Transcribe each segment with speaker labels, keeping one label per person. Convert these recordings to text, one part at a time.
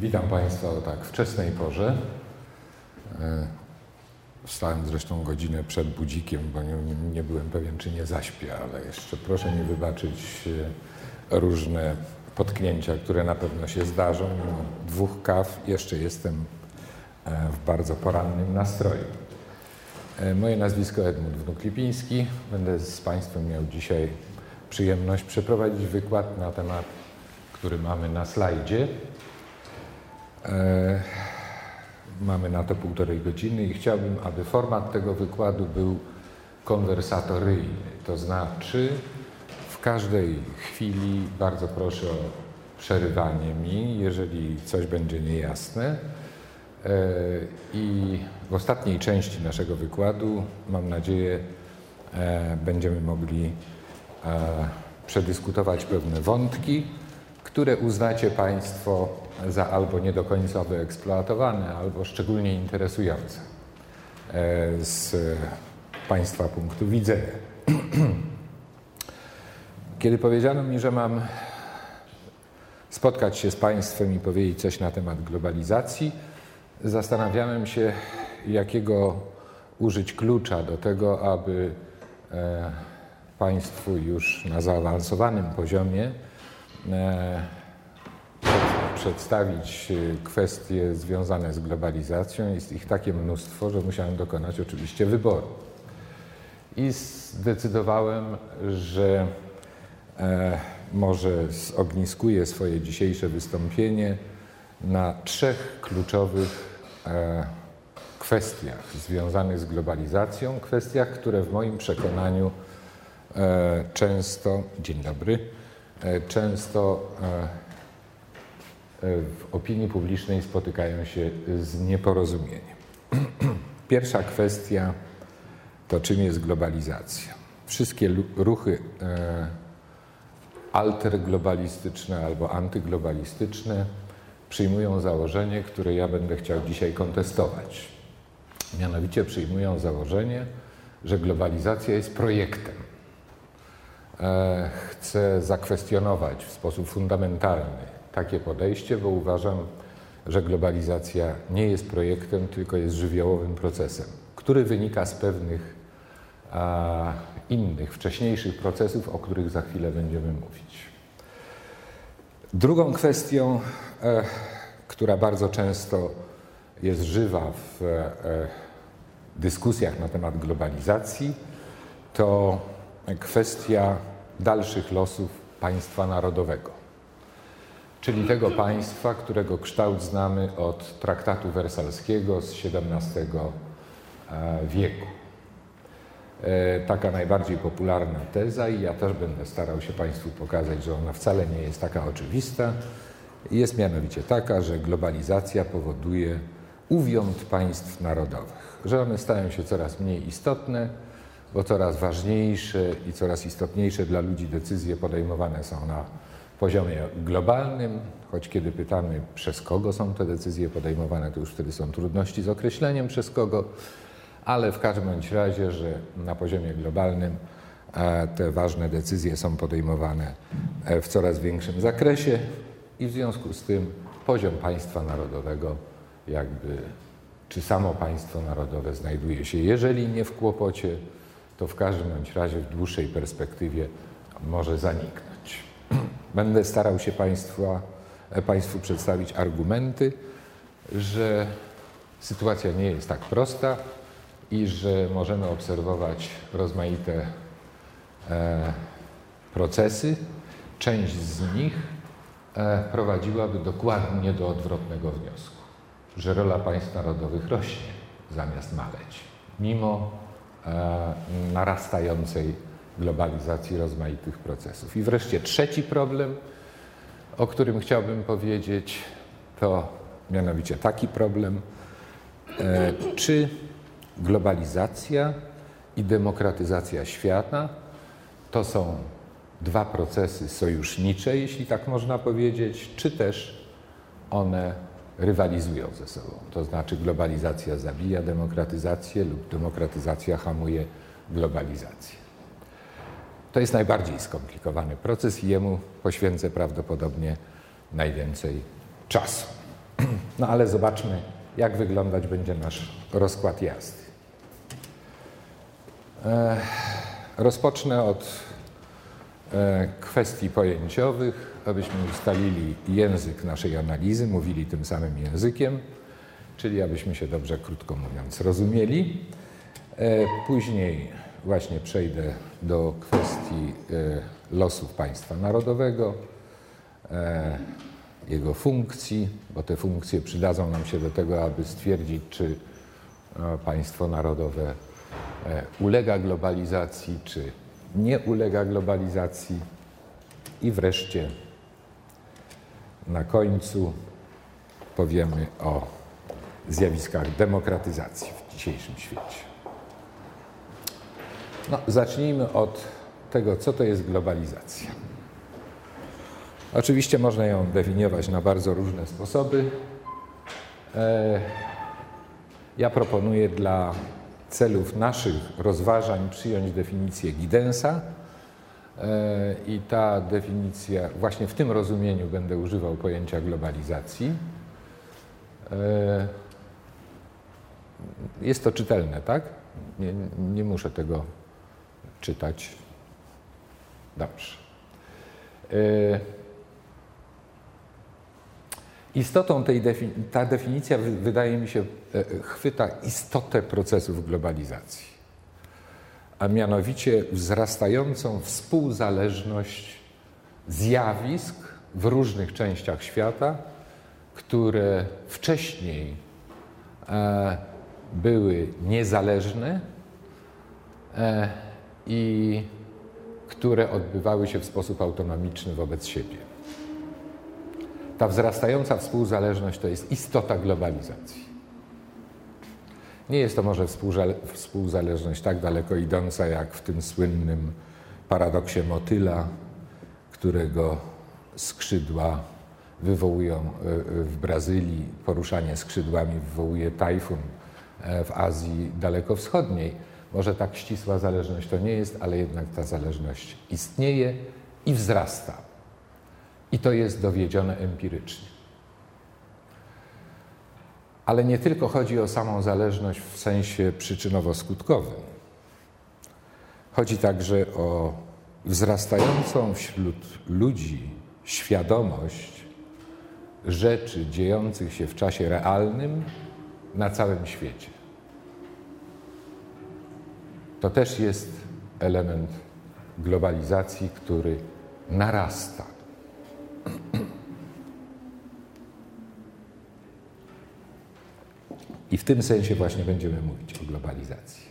Speaker 1: Witam Państwa o tak wczesnej porze. E, wstałem zresztą godzinę przed budzikiem, bo nie, nie, byłem pewien, czy nie zaśpię, ale jeszcze proszę mi wybaczyć e, różne potknięcia, które na pewno się zdarzą. Mimo dwóch kaw jeszcze jestem e, w bardzo porannym nastroju. Moje nazwisko Edmund Wnuk-Lipiński. Będę z Państwem miał dzisiaj przyjemność przeprowadzić wykład na temat, który mamy na slajdzie. E, mamy na to półtorej godziny i chciałbym, aby format tego wykładu był konwersatoryjny. To znaczy, w każdej chwili bardzo proszę o przerywanie mi, jeżeli coś będzie niejasne. E, I w ostatniej części naszego wykładu, mam nadzieję, e, będziemy mogli przedyskutować pewne wątki, które uznacie Państwo za albo nie do końca wyeksploatowane, albo szczególnie interesujące e, z Państwa punktu widzenia. Kiedy powiedziano mi, że mam spotkać się z Państwem i powiedzieć coś na temat globalizacji, zastanawiałem się, jakiego użyć klucza do tego, aby e, Państwu już na zaawansowanym poziomie e, przedstawić e, kwestie związane z globalizacją. Jest ich takie mnóstwo, że musiałem dokonać oczywiście wyboru. I zdecydowałem, że e, może zogniskuję swoje dzisiejsze wystąpienie na trzech kluczowych e, kwestiach związanych z globalizacją, kwestiach, które w moim przekonaniu e, często, dzień dobry, e, często e, w opinii publicznej spotykają się z nieporozumieniem. Pierwsza kwestia to czym jest globalizacja. Wszystkie ruchy e, alterglobalistyczne albo antyglobalistyczne przyjmują założenie, które ja będę chciał dzisiaj kontestować. Mianowicie przyjmują założenie, że globalizacja jest projektem. E, chcę zakwestionować w sposób fundamentalny takie podejście, bo uważam, że globalizacja nie jest projektem, tylko jest żywiołowym procesem, który wynika z pewnych a, innych, wcześniejszych procesów, o których za chwilę będziemy mówić. Drugą kwestią, e, która bardzo często jest żywa w e, dyskusjach na temat globalizacji, to kwestia dalszych losów państwa narodowego czyli tego państwa, którego kształt znamy od traktatu wersalskiego z XVII e, wieku. E, taka najbardziej popularna teza i ja też będę starał się Państwu pokazać, że ona wcale nie jest taka oczywista. Jest mianowicie taka, że globalizacja powoduje uwiąd państw narodowych, że one stają się coraz mniej istotne, bo coraz ważniejsze i coraz istotniejsze dla ludzi decyzje podejmowane są na poziomie globalnym, choć kiedy pytamy, przez kogo są te decyzje podejmowane, to już wtedy są trudności z określeniem przez kogo, ale w każdym bądź razie, że na poziomie globalnym e, te ważne decyzje są podejmowane e, w coraz większym zakresie i w związku z tym poziom państwa narodowego jakby, czy samo państwo narodowe znajduje się, jeżeli nie w kłopocie, to w każdym bądź razie w dłuższej perspektywie może zaniknąć. Będę starał się Państwa, e, Państwu przedstawić argumenty, że sytuacja nie jest tak prosta i że możemy obserwować rozmaite e, procesy. Część z nich e, prowadziłaby dokładnie do odwrotnego wniosku, że rola państw narodowych rośnie zamiast maleć, mimo narastającej globalizacji rozmaitych procesów. I wreszcie trzeci problem, o którym chciałbym powiedzieć, to mianowicie taki problem, e, czy globalizacja i demokratyzacja świata to są dwa procesy sojusznicze, jeśli tak można powiedzieć, czy też one rywalizują ze sobą. To znaczy globalizacja zabija demokratyzację lub demokratyzacja hamuje globalizację. To jest najbardziej skomplikowany proces i jemu poświęcę prawdopodobnie najwięcej czasu. No ale zobaczmy, jak wyglądać będzie nasz rozkład jazdy. E, rozpocznę od e, kwestii pojęciowych, abyśmy ustalili język naszej analizy, mówili tym samym językiem, czyli abyśmy się dobrze, krótko mówiąc, rozumieli. E, później właśnie przejdę do kwestii losów państwa narodowego, jego funkcji, bo te funkcje przydadzą nam się do tego, aby stwierdzić, czy państwo narodowe E, ulega globalizacji, czy nie ulega globalizacji. I wreszcie na końcu powiemy o zjawiskach demokratyzacji w dzisiejszym świecie. No, zacznijmy od tego, co to jest globalizacja. Oczywiście można ją definiować na bardzo różne sposoby. E, ja proponuję dla celów naszych rozważań przyjąć definicję Gidensa e, i ta definicja, właśnie w tym rozumieniu będę używał pojęcia globalizacji. E, jest to czytelne, tak? Nie, nie muszę tego czytać. Dobrze. E, Istotą tej ta definicja wydaje mi się e, chwyta istotę procesów globalizacji, a mianowicie wzrastającą współzależność zjawisk w różnych częściach świata, które wcześniej e, były niezależne e, i które odbywały się w sposób autonomiczny wobec siebie. Ta wzrastająca współzależność to jest istota globalizacji. Nie jest to może współzależność tak daleko idąca, jak w tym słynnym paradoksie motyla, którego skrzydła wywołują e, w Brazylii, poruszanie skrzydłami wywołuje tajfun e, w Azji dalekowschodniej. Może tak ścisła zależność to nie jest, ale jednak ta zależność istnieje i wzrasta. I to jest dowiedzione empirycznie. Ale nie tylko chodzi o samą zależność w sensie przyczynowo-skutkowym. Chodzi także o wzrastającą wśród ludzi świadomość rzeczy dziejących się w czasie realnym na całym świecie. To też jest element globalizacji, który narasta. I w tym sensie właśnie będziemy mówić o globalizacji.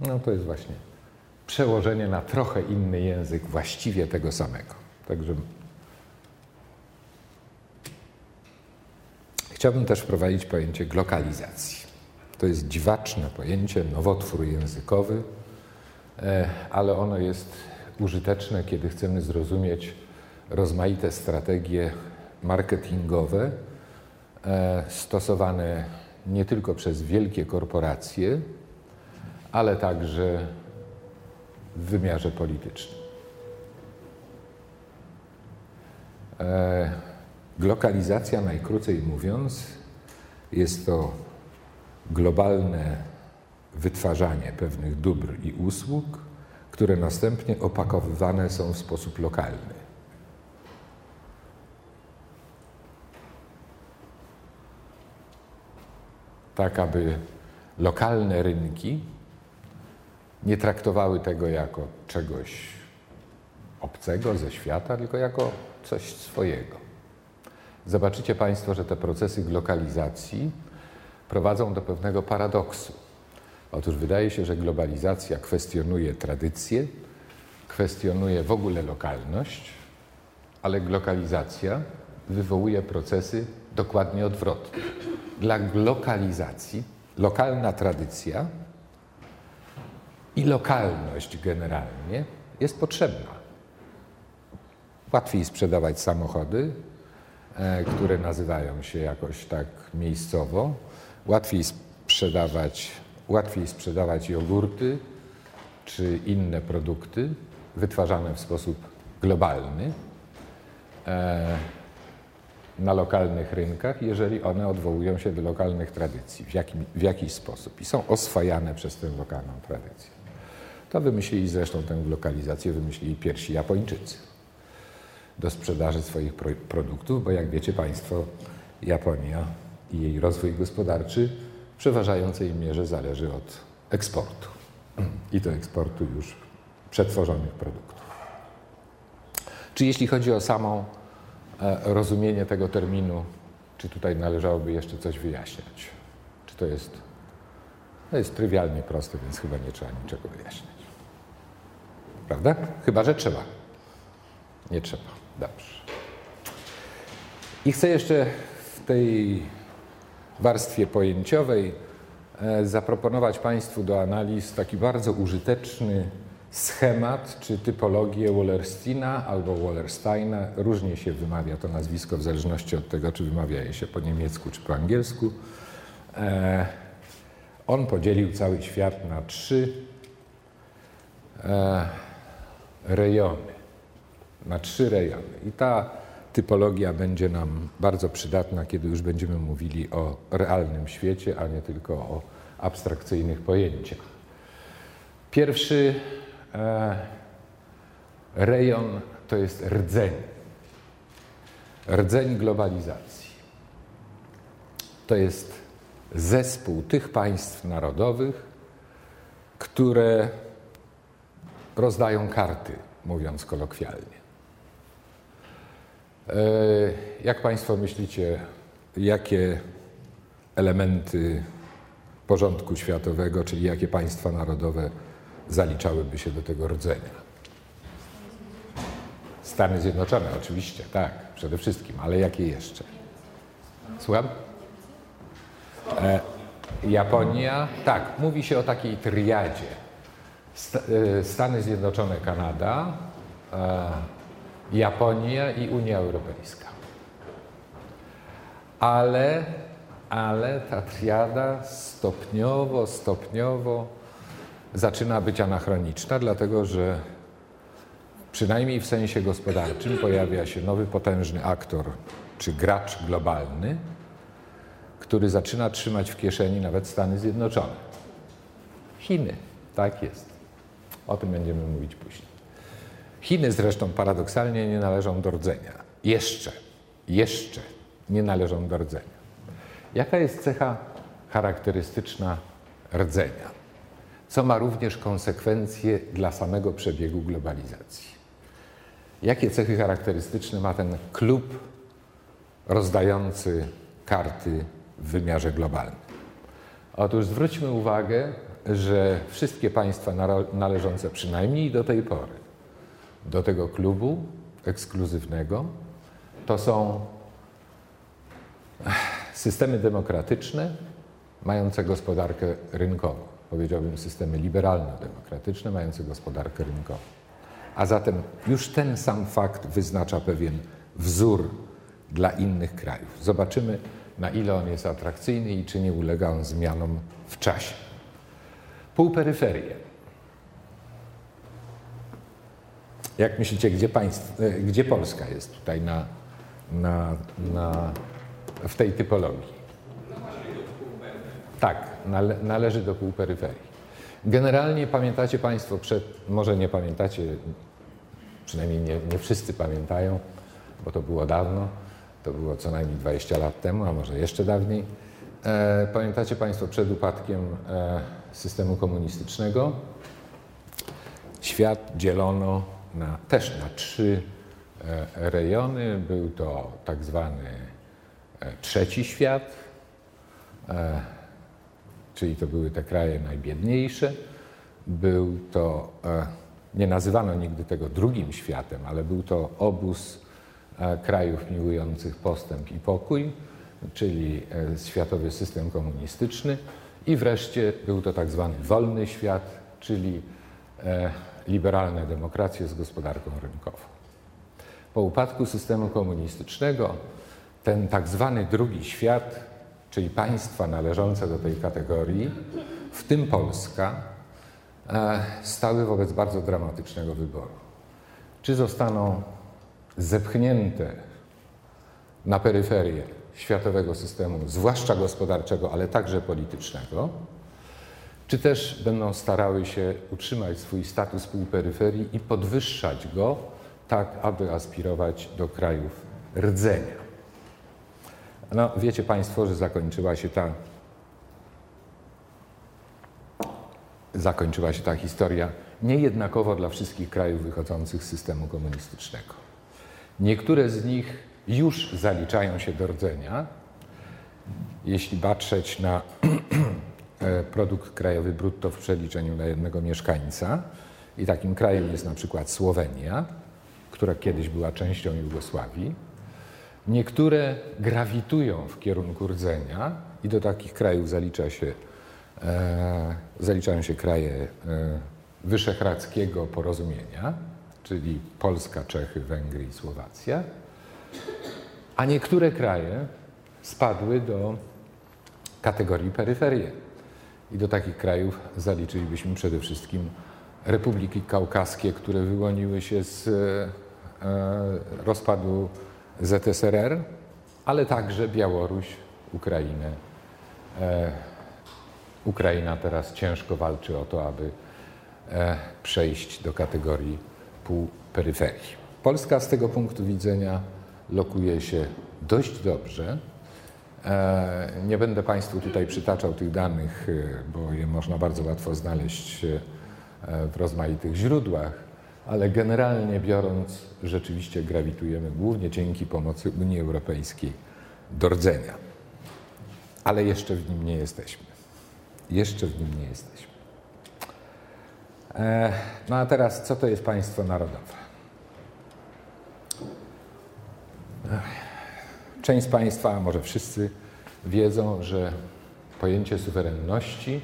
Speaker 1: No to jest właśnie przełożenie na trochę inny język właściwie tego samego. Także chciałbym też wprowadzić pojęcie glokalizacji. To jest dziwaczne pojęcie, nowotwór językowy, e, ale ono jest użyteczne, kiedy chcemy zrozumieć rozmaite strategie marketingowe e, stosowane nie tylko przez wielkie korporacje, ale także w wymiarze politycznym. Glokalizacja, najkrócej mówiąc, jest to globalne wytwarzanie pewnych dóbr i usług, które następnie opakowywane są w sposób lokalny. tak aby lokalne rynki nie traktowały tego jako czegoś obcego ze świata, tylko jako coś swojego. Zobaczycie Państwo, że te procesy glokalizacji prowadzą do pewnego paradoksu. Otóż wydaje się, że globalizacja kwestionuje tradycję, kwestionuje w ogóle lokalność, ale glokalizacja wywołuje procesy dokładnie odwrotne dla lokalizacji, lokalna tradycja i lokalność generalnie jest potrzebna. Łatwiej sprzedawać samochody, które nazywają się jakoś tak miejscowo, łatwiej sprzedawać, łatwiej sprzedawać jogurty czy inne produkty wytwarzane w sposób globalny, e, na lokalnych rynkach, jeżeli one odwołują się do lokalnych tradycji. W, jakim, w jakiś sposób. I są oswajane przez tę lokalną tradycję. To wymyślili zresztą tę lokalizację, wymyślili pierwsi Japończycy do sprzedaży swoich pro, produktów, bo jak wiecie Państwo, Japonia i jej rozwój gospodarczy w przeważającej mierze zależy od eksportu i to eksportu już przetworzonych produktów. Czy jeśli chodzi o samo e, rozumienie tego terminu, czy tutaj należałoby jeszcze coś wyjaśniać? Czy to jest, to jest trywialnie proste, więc chyba nie trzeba niczego wyjaśniać. Prawda? Chyba, że trzeba. Nie trzeba. Dobrze. I chcę jeszcze w tej warstwie pojęciowej e, zaproponować Państwu do analiz taki bardzo użyteczny schemat czy typologię Wallersteina albo Wallersteina. Różnie się wymawia to nazwisko w zależności od tego, czy wymawia się po niemiecku czy po angielsku. E, on podzielił cały świat na trzy e, rejony. Na trzy rejony. I ta typologia będzie nam bardzo przydatna, kiedy już będziemy mówili o realnym świecie, a nie tylko o abstrakcyjnych pojęciach. Pierwszy e, rejon to jest rdzeń. Rdzeń globalizacji. To jest zespół tych państw narodowych, które rozdają karty, mówiąc kolokwialnie. E, jak Państwo myślicie, jakie elementy porządku światowego, czyli jakie państwa narodowe zaliczałyby się do tego rdzenia? Stany Zjednoczone, oczywiście, tak, przede wszystkim, ale jakie jeszcze? Słucham? E, Japonia, tak, mówi się o takiej triadzie. E, Stany Zjednoczone, Kanada, e, Japonia i Unia Europejska. Ale, ale ta triada stopniowo, stopniowo zaczyna być anachroniczna, dlatego że przynajmniej w sensie gospodarczym pojawia się nowy potężny aktor czy gracz globalny, który zaczyna trzymać w kieszeni nawet Stany Zjednoczone. Chiny, tak jest. O tym będziemy mówić później. Chiny zresztą paradoksalnie nie należą do rdzenia. Jeszcze, jeszcze nie należą do rdzenia. Jaka jest cecha charakterystyczna rdzenia? Co ma również konsekwencje dla samego przebiegu globalizacji. Jakie cechy charakterystyczne ma ten klub rozdający karty w wymiarze globalnym? Otóż zwróćmy uwagę, że wszystkie państwa należące przynajmniej do tej pory do tego klubu ekskluzywnego to są systemy demokratyczne mające gospodarkę rynkową. Powiedziałbym systemy liberalno-demokratyczne mające gospodarkę rynkową. A zatem już ten sam fakt wyznacza pewien wzór dla innych krajów. Zobaczymy, na ile on jest atrakcyjny i czy nie ulega on zmianom w czasie. Półperyferie. Jak myślicie, gdzie, państw, e, gdzie Polska jest tutaj na, na, na, w tej typologii? Tak, nale, należy do półperyferii. Generalnie pamiętacie Państwo przed, może nie pamiętacie, przynajmniej nie, nie wszyscy pamiętają, bo to było dawno, to było co najmniej 20 lat temu, a może jeszcze dawniej. E, pamiętacie Państwo przed upadkiem e, systemu komunistycznego? Świat dzielono na, też na trzy e, rejony. Był to tak zwany e, trzeci świat, e, czyli to były te kraje najbiedniejsze. Był to, nie nazywano nigdy tego drugim światem, ale był to obóz krajów miłujących postęp i pokój, czyli światowy system komunistyczny. I wreszcie był to tak zwany wolny świat, czyli liberalne demokracje z gospodarką rynkową. Po upadku systemu komunistycznego ten tak zwany drugi świat, czyli państwa należące do tej kategorii, w tym Polska, e, stały wobec bardzo dramatycznego wyboru. Czy zostaną zepchnięte na peryferię światowego systemu, zwłaszcza gospodarczego, ale także politycznego, czy też będą starały się utrzymać swój status półperyferii i podwyższać go tak, aby aspirować do krajów rdzenia. No, wiecie Państwo, że zakończyła się ta zakończyła się ta historia niejednakowo dla wszystkich krajów wychodzących z systemu komunistycznego. Niektóre z nich już zaliczają się do rdzenia. Jeśli patrzeć na produkt krajowy brutto w przeliczeniu na jednego mieszkańca, i takim krajem jest na przykład Słowenia, która kiedyś była częścią Jugosławii, niektóre grawitują w kierunku rdzenia i do takich krajów zalicza się, e, zaliczają się kraje e, Wyszehradzkiego Porozumienia, czyli Polska, Czechy, Węgry i Słowacja, a niektóre kraje spadły do kategorii peryferie. I do takich krajów zaliczylibyśmy przede wszystkim republiki kaukaskie, które wyłoniły się z e, rozpadu ZSRR, ale także Białoruś, Ukrainę. E, Ukraina teraz ciężko walczy o to, aby e, przejść do kategorii półperyferii. Polska z tego punktu widzenia lokuje się dość dobrze. E, nie będę Państwu tutaj przytaczał tych danych, bo je można bardzo łatwo znaleźć w rozmaitych źródłach, ale generalnie biorąc, rzeczywiście grawitujemy głównie dzięki pomocy Unii Europejskiej do rdzenia. Ale jeszcze w nim nie jesteśmy. Jeszcze w nim nie jesteśmy. E, no a teraz, co to jest państwo narodowe? Część z Państwa, a może wszyscy, wiedzą, że pojęcie suwerenności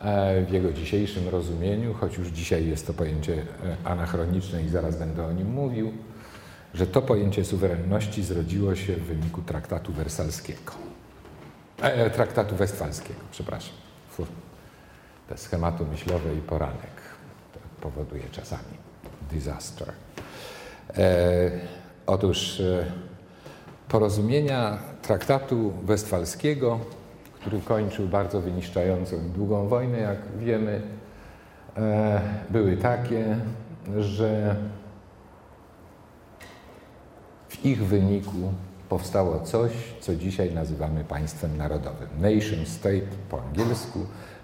Speaker 1: e, w jego dzisiejszym rozumieniu, choć już dzisiaj jest to pojęcie e, anachroniczne i zaraz będę o nim mówił, że to pojęcie suwerenności zrodziło się w wyniku traktatu wersalskiego. E, traktatu westfalskiego, przepraszam. Te schematu myślowe i poranek to powoduje czasami disaster. E, otóż e, porozumienia traktatu westfalskiego, który kończył bardzo wyniszczającą i długą wojnę, jak wiemy, e, były takie, że w ich wyniku powstało coś, co dzisiaj nazywamy państwem narodowym. Nation state po angielsku,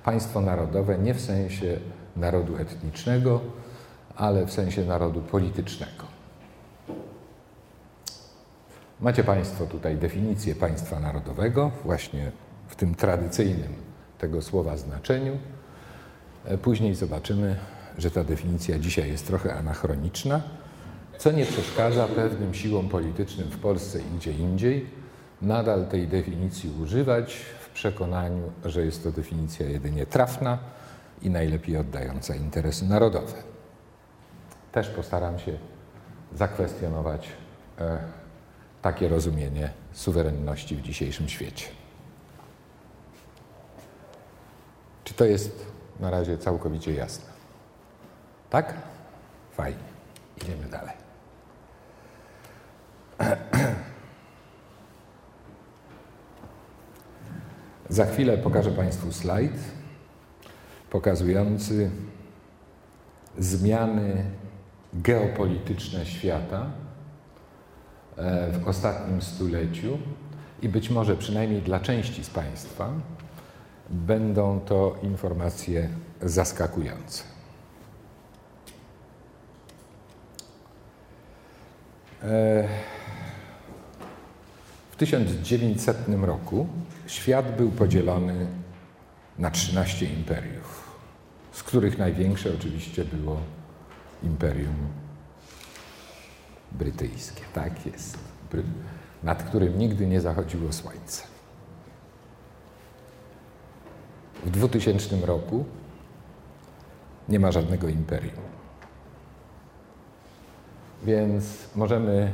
Speaker 1: państwo narodowe nie w sensie narodu etnicznego, ale w sensie narodu politycznego. Macie Państwo tutaj definicję państwa narodowego, właśnie w tym tradycyjnym tego słowa znaczeniu. E, później zobaczymy, że ta definicja dzisiaj jest trochę anachroniczna, co nie przeszkadza pewnym siłom politycznym w Polsce i gdzie indziej nadal tej definicji używać w przekonaniu, że jest to definicja jedynie trafna i najlepiej oddająca interesy narodowe. Też postaram się zakwestionować e, takie rozumienie suwerenności w dzisiejszym świecie. Czy to jest na razie całkowicie jasne? Tak? Fajnie. Idziemy dalej. Za chwilę pokażę Państwu slajd pokazujący zmiany geopolityczne świata w ostatnim stuleciu i być może przynajmniej dla części z Państwa będą to informacje zaskakujące. E, w 1900 roku świat był podzielony na 13 imperiów, z których największe oczywiście było imperium brytyjskie. Tak jest. Nad którym nigdy nie zachodziło słońce. W 2000 roku nie ma żadnego imperium. Więc możemy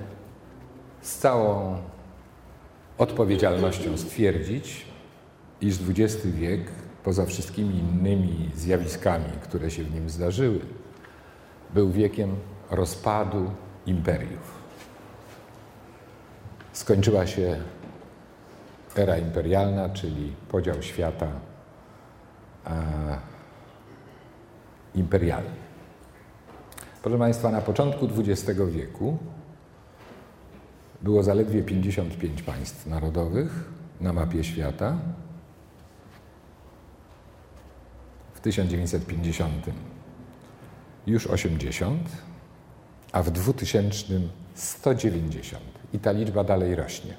Speaker 1: z całą odpowiedzialnością stwierdzić, iż XX wiek, poza wszystkimi innymi zjawiskami, które się w nim zdarzyły, był wiekiem rozpadu imperiów. skończyła się era imperialna, czyli podział świata imperialny. Proszę Państwa, na początku XX wieku było zaledwie 55 państw narodowych na mapie świata. W 1950 już 80, a w 2000 190. I ta liczba dalej rośnie.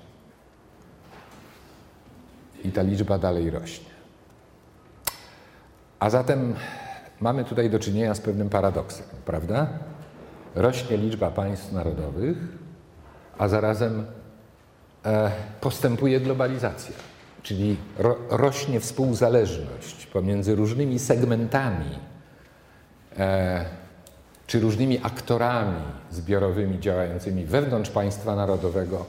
Speaker 1: I ta liczba dalej rośnie. A zatem mamy tutaj do czynienia z pewnym paradoksem, prawda? Rośnie liczba państw narodowych, a zarazem e, postępuje globalizacja, czyli ro, rośnie współzależność pomiędzy różnymi segmentami e, czy różnymi aktorami zbiorowymi działającymi wewnątrz państwa narodowego,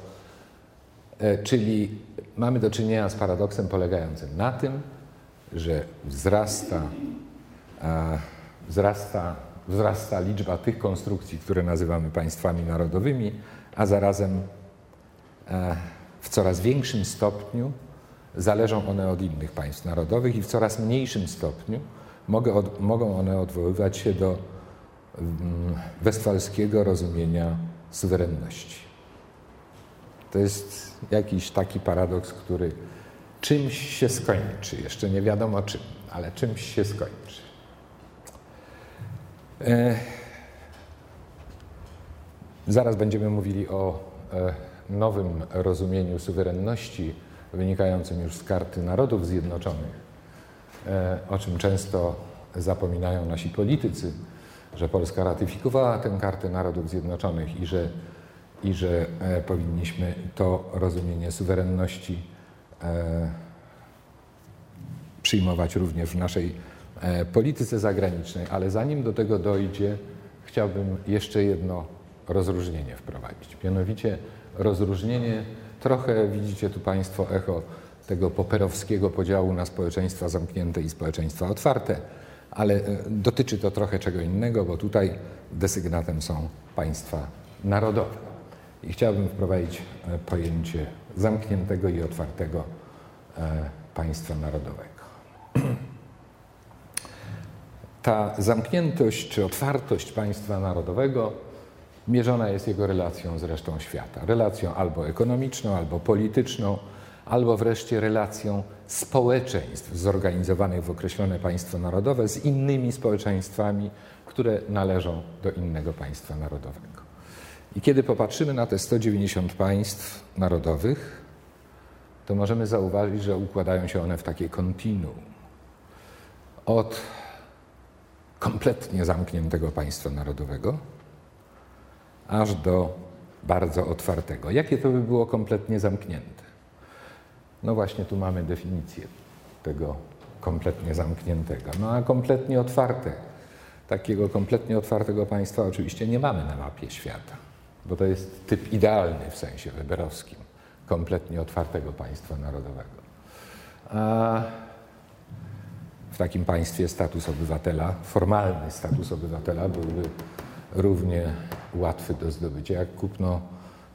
Speaker 1: e, czyli mamy do czynienia z paradoksem polegającym na tym, że wzrasta, wzrasta, wzrasta liczba tych konstrukcji, które nazywamy państwami narodowymi, a zarazem e, w coraz większym stopniu zależą one od innych państw narodowych i w coraz mniejszym stopniu mogą one odwoływać się do westfalskiego rozumienia suwerenności. To jest jakiś taki paradoks, który czymś się skończy. Jeszcze nie wiadomo czym, ale czymś się skończy. E, zaraz będziemy mówili o e, nowym rozumieniu suwerenności wynikającym już z karty Narodów Zjednoczonych, e, o czym często zapominają nasi politycy, że Polska ratyfikowała tę kartę Narodów Zjednoczonych i że, i że powinniśmy to rozumienie suwerenności przyjmować również w naszej e, polityce zagranicznej, ale zanim do tego dojdzie, chciałbym jeszcze jedno rozróżnienie wprowadzić. Mianowicie rozróżnienie, trochę widzicie tu Państwo echo tego poperowskiego podziału na społeczeństwa zamknięte i społeczeństwa otwarte, ale e, dotyczy to trochę czego innego, bo tutaj desygnatem są państwa narodowe. I chciałbym wprowadzić e, pojęcie zamkniętego i otwartego państwa narodowego. Ta zamkniętość czy otwartość państwa narodowego mierzona jest jego relacją z resztą świata. Relacją albo ekonomiczną, albo polityczną, albo wreszcie relacją społeczeństw zorganizowanych w określone państwo narodowe z innymi społeczeństwami, które należą do innego państwa narodowego. I kiedy popatrzymy na te 190 państw narodowych, to możemy zauważyć, że układają się one w takie kontinuum od kompletnie zamkniętego państwa narodowego, aż do bardzo otwartego. Jakie to by było kompletnie zamknięte? No właśnie tu mamy definicję tego kompletnie zamkniętego. No a kompletnie otwarte, takiego kompletnie otwartego państwa oczywiście nie mamy na mapie świata, bo to jest typ idealny w sensie weberowskim, kompletnie otwartego państwa narodowego. A w takim państwie status obywatela, formalny status obywatela byłby równie łatwy do zdobycia jak kupno,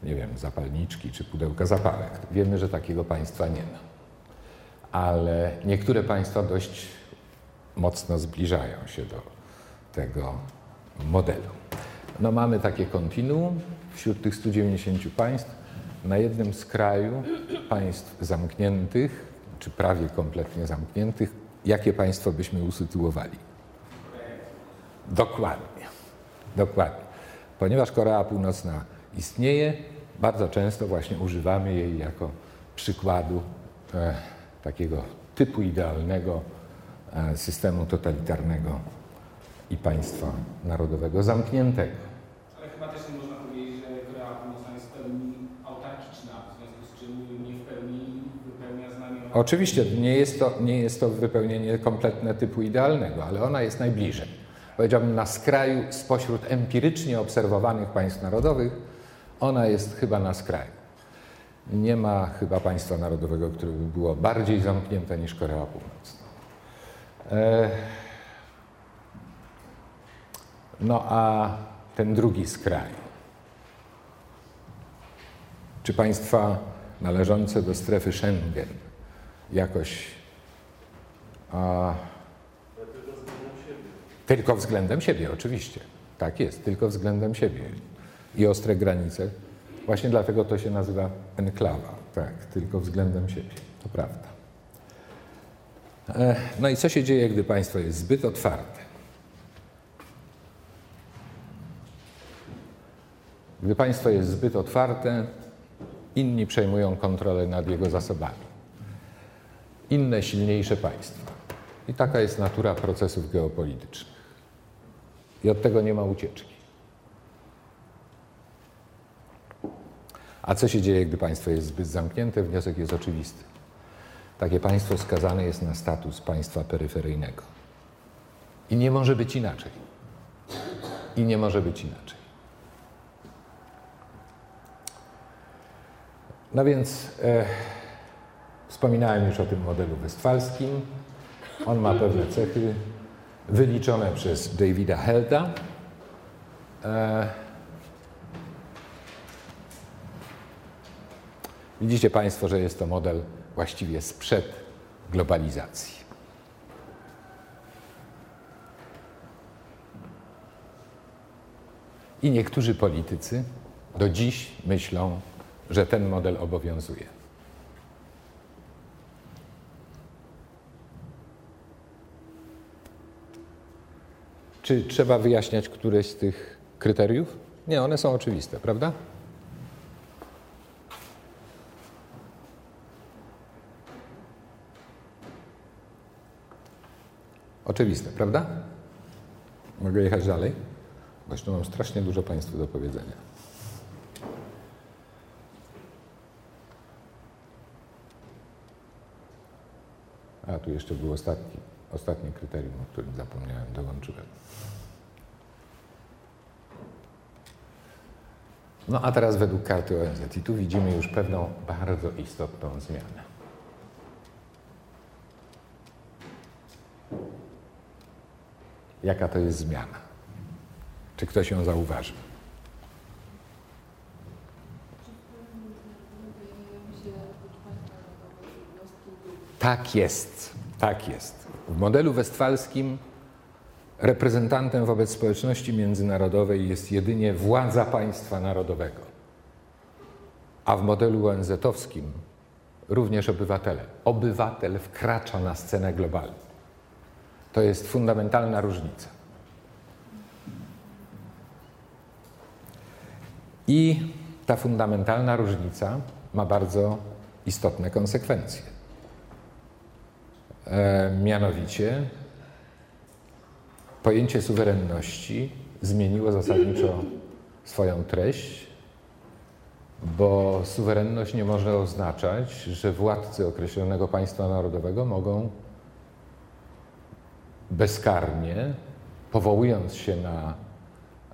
Speaker 1: nie wiem, zapalniczki czy pudełka zapałek. Wiemy, że takiego państwa nie ma. Ale niektóre państwa dość mocno zbliżają się do tego modelu. No mamy takie kontinuum wśród tych 190 państw. Na jednym z kraju państw zamkniętych, czy prawie kompletnie zamkniętych, jakie państwo byśmy usytuowali? Dokładnie. Dokładnie. Ponieważ Korea Północna istnieje, bardzo często właśnie używamy jej jako przykładu e, takiego typu idealnego e, systemu totalitarnego i państwa narodowego zamkniętego.
Speaker 2: Ale chyba też nie można powiedzieć, że Korea Północna jest w pełni autarkiczna, w związku z czym nie w pełni wypełnia znamiona.
Speaker 1: Oczywiście nie jest, to, nie jest to wypełnienie kompletne typu idealnego, ale ona jest najbliżej. Powiedziałbym na skraju spośród empirycznie obserwowanych państw narodowych, ona jest chyba na skraju. Nie ma chyba państwa narodowego, które by było bardziej zamknięte niż Korea Północna. E... No a ten drugi skraj, czy państwa należące do strefy Schengen jakoś a, tylko względem siebie, oczywiście. Tak jest, tylko względem siebie. I ostre granice. Właśnie dlatego to się nazywa enklawa. Tak, tylko względem siebie. To prawda. E, no i co się dzieje, gdy państwo jest zbyt otwarte? Gdy państwo jest zbyt otwarte, inni przejmują kontrolę nad jego zasobami. Inne, silniejsze państwa. I taka jest natura procesów geopolitycznych. I od tego nie ma ucieczki. A co się dzieje, gdy państwo jest zbyt zamknięte? Wniosek jest oczywisty. Takie państwo skazane jest na status państwa peryferyjnego. I nie może być inaczej. I nie może być inaczej. No więc e, wspominałem już o tym modelu westfalskim. On ma pewne cechy wyliczone przez Davida Helda. E, widzicie Państwo, że jest to model właściwie sprzed globalizacji. I niektórzy politycy do dziś myślą, że ten model obowiązuje. Czy trzeba wyjaśniać któreś z tych kryteriów? Nie, one są oczywiste, prawda? Oczywiste, prawda? Mogę jechać dalej? Jeszcze mam strasznie dużo Państwu do powiedzenia. A tu jeszcze był ostatni, ostatnie kryterium, o którym zapomniałem, dołączyłem. No a teraz według karty ONZ i tu widzimy już pewną bardzo istotną zmianę. Jaka to jest zmiana? Czy ktoś ją zauważy? Tak jest, tak jest. W modelu westfalskim reprezentantem wobec społeczności międzynarodowej jest jedynie władza państwa narodowego, a w modelu ONZ-owskim również obywatele. Obywatel wkracza na scenę globalną. To jest fundamentalna różnica. I ta fundamentalna różnica ma bardzo istotne konsekwencje. E, mianowicie pojęcie suwerenności zmieniło zasadniczo swoją treść, bo suwerenność nie może oznaczać, że władcy określonego państwa narodowego mogą bezkarnie, powołując się na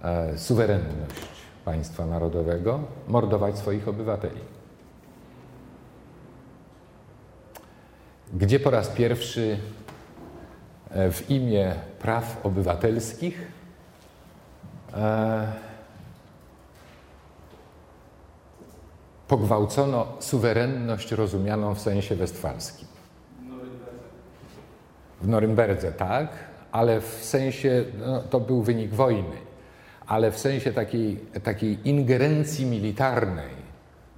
Speaker 1: e, suwerenność państwa narodowego, mordować swoich obywateli. Gdzie po raz pierwszy e, w imię praw obywatelskich e, pogwałcono suwerenność rozumianą w sensie westfalskim. W Norymberdze, tak, ale w sensie, no, to był wynik wojny, ale w sensie takiej, takiej ingerencji militarnej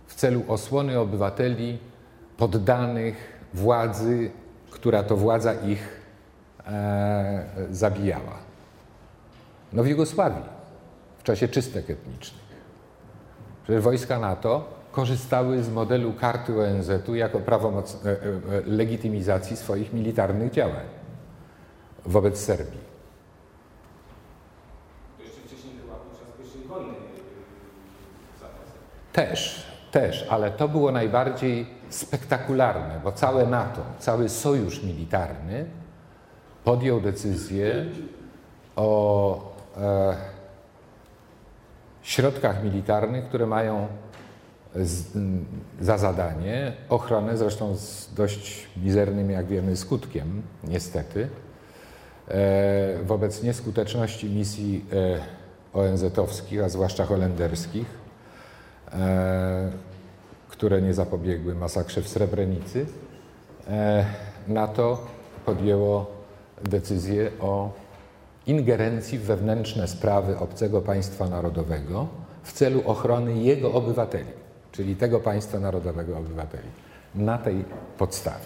Speaker 1: w celu osłony obywateli poddanych władzy, która to władza ich e, zabijała. No w Jugosławii, w czasie czystek etnicznych. Przecież wojska NATO korzystały z modelu karty ONZ-u jako prawomoc, e, e, legitymizacji swoich militarnych działań wobec Serbii.
Speaker 2: To jeszcze wcześniej chyba podczas pierwszej wojny
Speaker 1: Też, też, ale to było najbardziej spektakularne, bo całe NATO, cały sojusz militarny podjął decyzję o e, środkach militarnych, które mają za zadanie ochronę, zresztą z dość mizernym, jak wiemy, skutkiem, niestety, e, wobec nieskuteczności misji e, ONZ-owskich, a zwłaszcza holenderskich, e, które nie zapobiegły masakrze w Srebrenicy, NATO podjęło decyzję o ingerencji w wewnętrzne sprawy obcego państwa narodowego w celu ochrony jego obywateli, czyli tego państwa narodowego obywateli, na tej podstawie.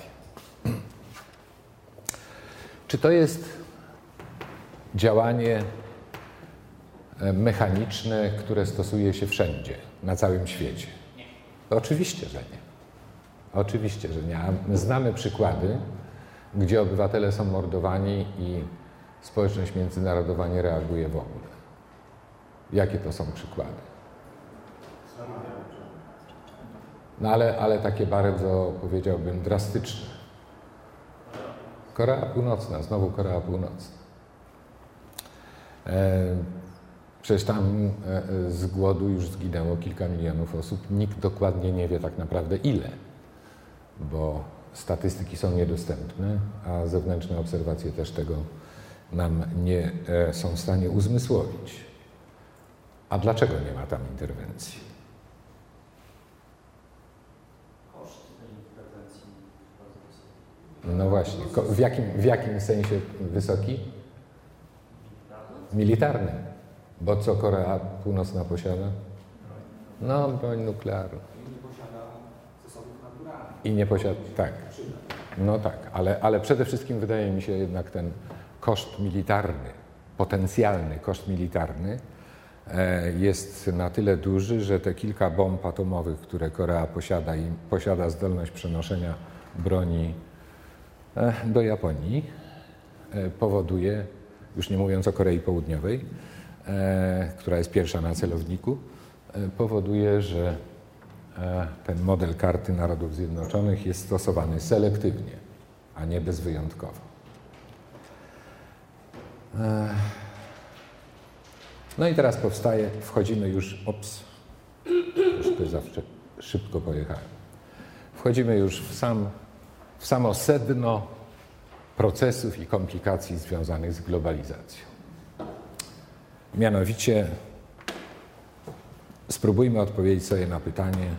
Speaker 1: Czy to jest działanie e, mechaniczne, które stosuje się wszędzie, na całym świecie? Oczywiście, że nie. Oczywiście, że nie. A my znamy przykłady, gdzie obywatele są mordowani i społeczność międzynarodowa nie reaguje w ogóle. Jakie to są przykłady? No ale, ale takie bardzo, powiedziałbym, drastyczne. Korea Północna, znowu Korea Północna. E, przecież tam e, z głodu już zginęło kilka milionów osób. Nikt dokładnie nie wie tak naprawdę ile, bo statystyki są niedostępne, a zewnętrzne obserwacje też tego nam nie e, są w stanie uzmysłowić. A dlaczego nie ma tam interwencji? No właśnie. W jakim, w jakim sensie wysoki? Militarny. Bo co Korea Północna posiada? No, broń nuklearną.
Speaker 2: I nie posiada zasobów naturalnych.
Speaker 1: I nie posiada. Tak. No tak, ale, ale przede wszystkim wydaje mi się jednak ten koszt militarny, potencjalny koszt militarny e, jest na tyle duży, że te kilka bomb atomowych, które Korea posiada i posiada zdolność przenoszenia broni do Japonii, e, powoduje, już nie mówiąc o Korei Południowej, która jest pierwsza na celowniku, powoduje, że ten model karty Narodów Zjednoczonych jest stosowany selektywnie, a nie bezwyjątkowo. No i teraz powstaje, wchodzimy już, ops, troszkę zawsze szybko pojechałem. Wchodzimy już w, sam, w samo sedno procesów i komplikacji związanych z globalizacją. Mianowicie spróbujmy odpowiedzieć sobie na pytanie,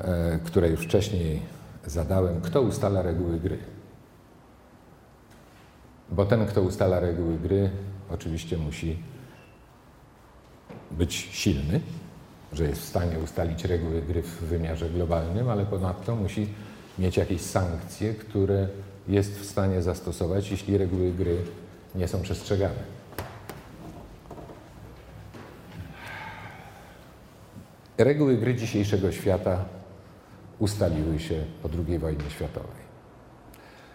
Speaker 1: e, które już wcześniej zadałem. Kto ustala reguły gry? Bo ten, kto ustala reguły gry, oczywiście musi być silny, że jest w stanie ustalić reguły gry w wymiarze globalnym, ale ponadto musi mieć jakieś sankcje, które jest w stanie zastosować, jeśli reguły gry nie są przestrzegane. Reguły gry dzisiejszego świata ustaliły się po II wojnie światowej.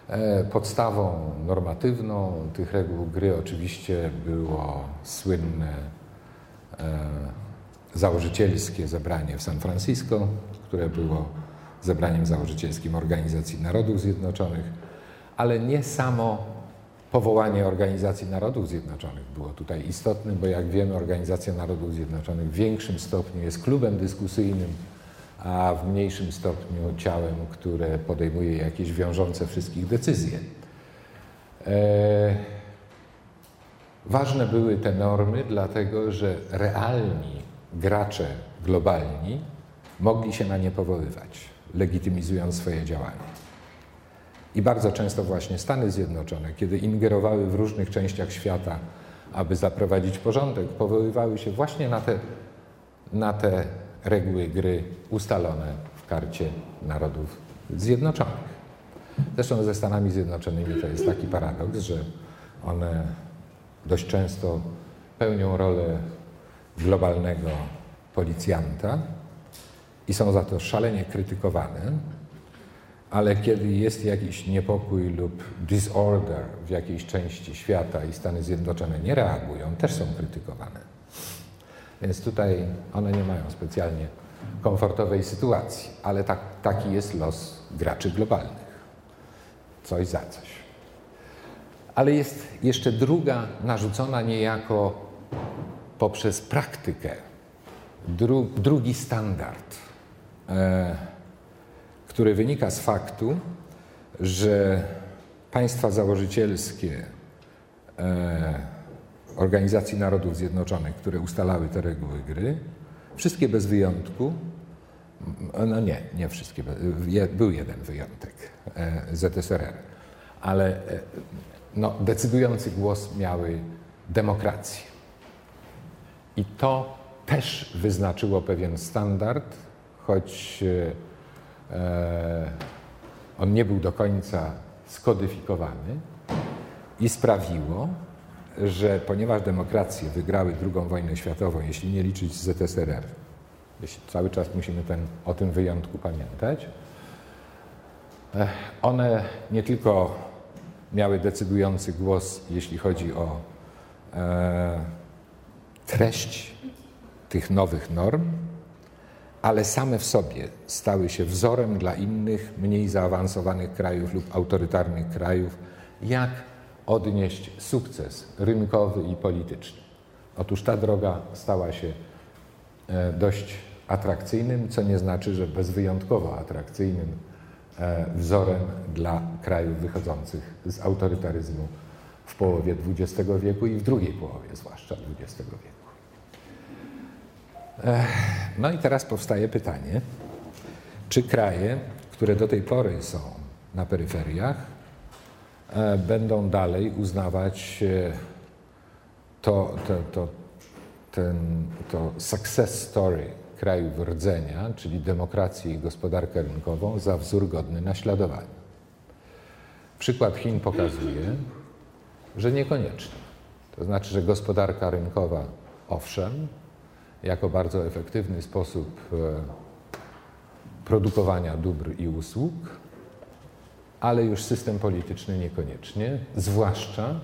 Speaker 1: E, podstawą normatywną tych reguł gry oczywiście było słynne e, założycielskie zebranie w San Francisco, które było zebraniem założycielskim Organizacji Narodów Zjednoczonych, ale nie samo powołanie Organizacji Narodów Zjednoczonych było tutaj istotne, bo jak wiemy Organizacja Narodów Zjednoczonych w większym stopniu jest klubem dyskusyjnym a w mniejszym stopniu ciałem, które podejmuje jakieś wiążące wszystkich decyzje. E, ważne były te normy, dlatego że realni gracze globalni mogli się na nie powoływać, legitymizując swoje działania. I bardzo często właśnie Stany Zjednoczone, kiedy ingerowały w różnych częściach świata, aby zaprowadzić porządek, powoływały się właśnie na te, na te reguły gry ustalone w karcie Narodów Zjednoczonych. Zresztą ze Stanami Zjednoczonymi to jest taki paradoks, że one dość często pełnią rolę globalnego policjanta i są za to szalenie krytykowane, ale kiedy jest jakiś niepokój lub disorder w jakiejś części świata i Stany Zjednoczone nie reagują, też są krytykowane. Więc tutaj one nie mają specjalnie komfortowej sytuacji, ale tak, taki jest los graczy globalnych. Coś za coś. Ale jest jeszcze druga, narzucona niejako poprzez praktykę, dru, drugi standard, który wynika z faktu, że państwa założycielskie e, Organizacji Narodów Zjednoczonych, które ustalały te reguły gry, wszystkie bez wyjątku No nie, nie wszystkie. Był jeden wyjątek ZSRR, ale no, decydujący głos miały demokracje. I to też wyznaczyło pewien standard, choć e, on nie był do końca skodyfikowany i sprawiło, że ponieważ demokracje wygrały II wojnę światową, jeśli nie liczyć z ZSRR, jeśli cały czas musimy ten, o tym wyjątku pamiętać, e, one nie tylko miały decydujący głos, jeśli chodzi o e, treść tych nowych norm, ale same w sobie stały się wzorem dla innych, mniej zaawansowanych krajów lub autorytarnych krajów, jak odnieść sukces rynkowy i polityczny. Otóż ta droga stała się e, dość atrakcyjnym, co nie znaczy, że bezwyjątkowo atrakcyjnym e, wzorem dla krajów wychodzących z autorytaryzmu w połowie XX wieku i w drugiej połowie zwłaszcza XX wieku. No i teraz powstaje pytanie, czy kraje, które do tej pory są na peryferiach, e, będą dalej uznawać e, to, to, to, ten, to success story krajów rdzenia, czyli demokrację i gospodarkę rynkową, za wzór godny naśladowania. Przykład Chin pokazuje, że niekoniecznie. To znaczy, że gospodarka rynkowa owszem, jako bardzo efektywny sposób e, produkowania dóbr i usług, ale już system polityczny niekoniecznie, zwłaszcza,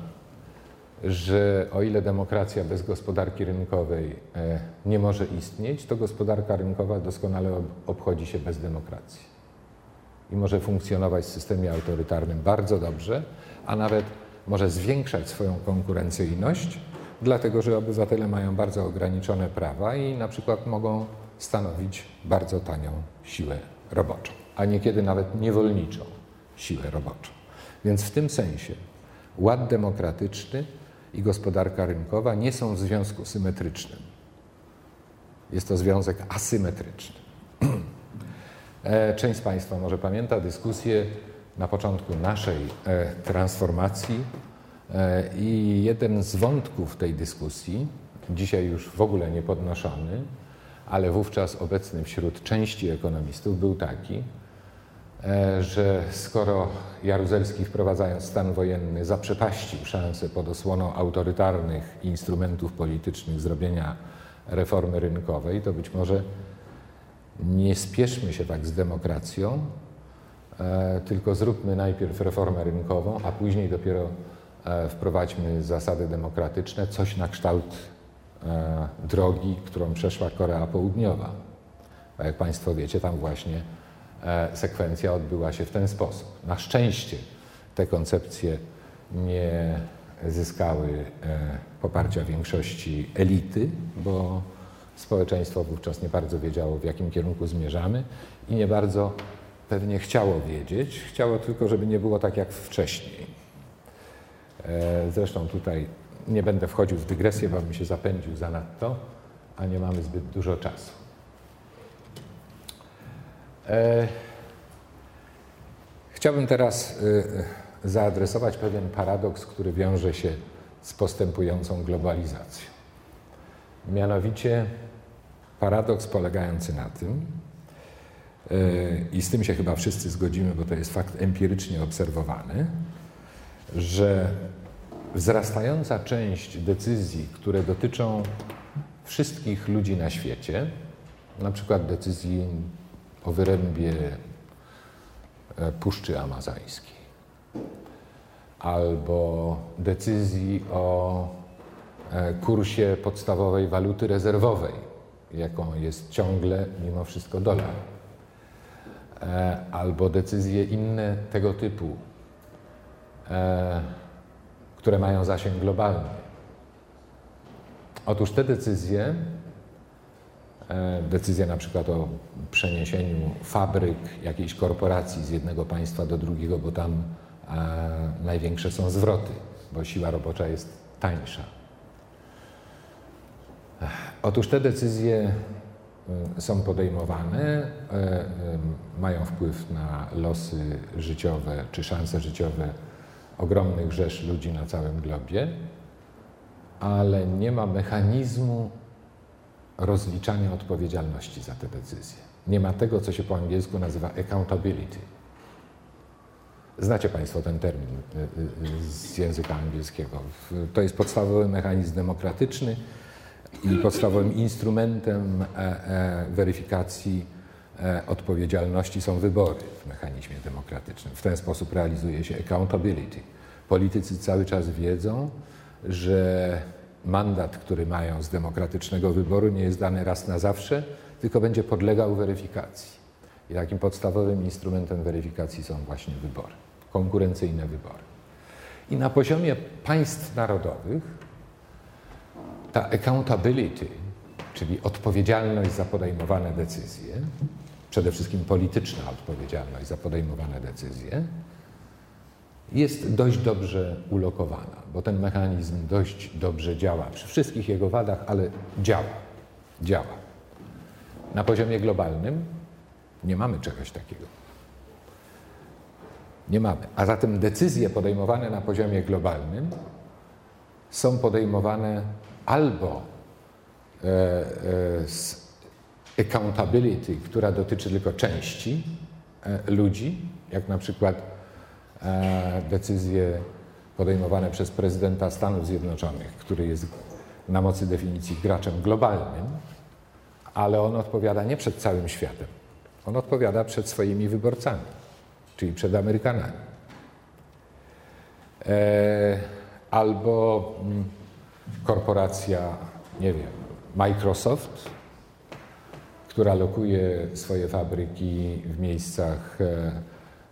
Speaker 1: że o ile demokracja bez gospodarki rynkowej e, nie może istnieć, to gospodarka rynkowa doskonale obchodzi się bez demokracji. I może funkcjonować w systemie autorytarnym bardzo dobrze, a nawet może zwiększać swoją konkurencyjność, dlatego że obywatele mają bardzo ograniczone prawa i na przykład mogą stanowić bardzo tanią siłę roboczą, a niekiedy nawet niewolniczą siłę roboczą. Więc w tym sensie ład demokratyczny i gospodarka rynkowa nie są w związku symetrycznym. Jest to związek asymetryczny. E, część z Państwa może pamięta dyskusję na początku naszej e, transformacji I jeden z wątków tej dyskusji, dzisiaj już w ogóle nie podnoszony, ale wówczas obecny wśród części ekonomistów, był taki, e, że skoro Jaruzelski wprowadzając stan wojenny zaprzepaścił szansę pod osłoną autorytarnych instrumentów politycznych zrobienia reformy rynkowej, to być może nie spieszmy się tak z demokracją, e, tylko zróbmy najpierw reformę rynkową, a później dopiero E, wprowadźmy zasady demokratyczne, coś na kształt e, drogi, którą przeszła Korea Południowa. A jak Państwo wiecie, tam właśnie e, sekwencja odbyła się w ten sposób. Na szczęście te koncepcje nie zyskały poparcia większości elity, bo społeczeństwo wówczas nie bardzo wiedziało, w jakim kierunku zmierzamy i nie bardzo pewnie chciało wiedzieć. Chciało tylko, żeby nie było tak jak wcześniej. E, zresztą tutaj nie będę wchodził w dygresję, bo bym się zapędził zanadto, a nie mamy zbyt dużo czasu. E, chciałbym teraz e, zaadresować pewien paradoks, który wiąże się z postępującą globalizacją. Mianowicie paradoks polegający na tym, i z tym się chyba wszyscy zgodzimy, bo to jest fakt empirycznie obserwowany, że wzrastająca część decyzji, które dotyczą wszystkich ludzi na świecie, na przykład decyzji o wyrębie e, Puszczy Amazońskiej, albo decyzji o e, kursie podstawowej waluty rezerwowej, jaką jest ciągle mimo wszystko dolar, e, albo decyzje inne tego typu które mają zasięg globalny. Otóż te decyzje, e, decyzje na przykład o przeniesieniu fabryk jakiejś korporacji z jednego państwa do drugiego, bo tam e, największe są zwroty, bo siła robocza jest tańsza. Otóż te decyzje są podejmowane, mają wpływ na losy życiowe czy szanse życiowe ogromnych rzesz ludzi na całym globie, ale nie ma mechanizmu rozliczania odpowiedzialności za te decyzje. Nie ma tego, co się po angielsku nazywa accountability. Znacie Państwo ten termin y, y, y, z języka angielskiego. To jest podstawowy mechanizm demokratyczny i podstawowym instrumentem e, e, weryfikacji odpowiedzialności są wybory w mechanizmie demokratycznym. W ten sposób realizuje się accountability. Politycy cały czas wiedzą, że mandat, który mają z demokratycznego wyboru, nie jest dany raz na zawsze, tylko będzie podlegał weryfikacji. I takim podstawowym instrumentem weryfikacji są właśnie wybory, konkurencyjne wybory. I na poziomie państw narodowych ta accountability, czyli odpowiedzialność za podejmowane decyzje, przede wszystkim polityczna odpowiedzialność za podejmowane decyzje, jest dość dobrze ulokowana, bo ten mechanizm dość dobrze działa przy wszystkich jego wadach, ale działa. Działa. Na poziomie globalnym nie mamy czegoś takiego. Nie mamy. A zatem decyzje podejmowane na poziomie globalnym są podejmowane albo e, e, z accountability, która dotyczy tylko części e, ludzi, jak na przykład decyzje podejmowane przez prezydenta Stanów Zjednoczonych, który jest na mocy definicji graczem globalnym, ale on odpowiada nie przed całym światem. On odpowiada przed swoimi wyborcami, czyli przed Amerykanami. albo mm, korporacja, nie wiem, Microsoft, która lokuje swoje fabryki w miejscach, e,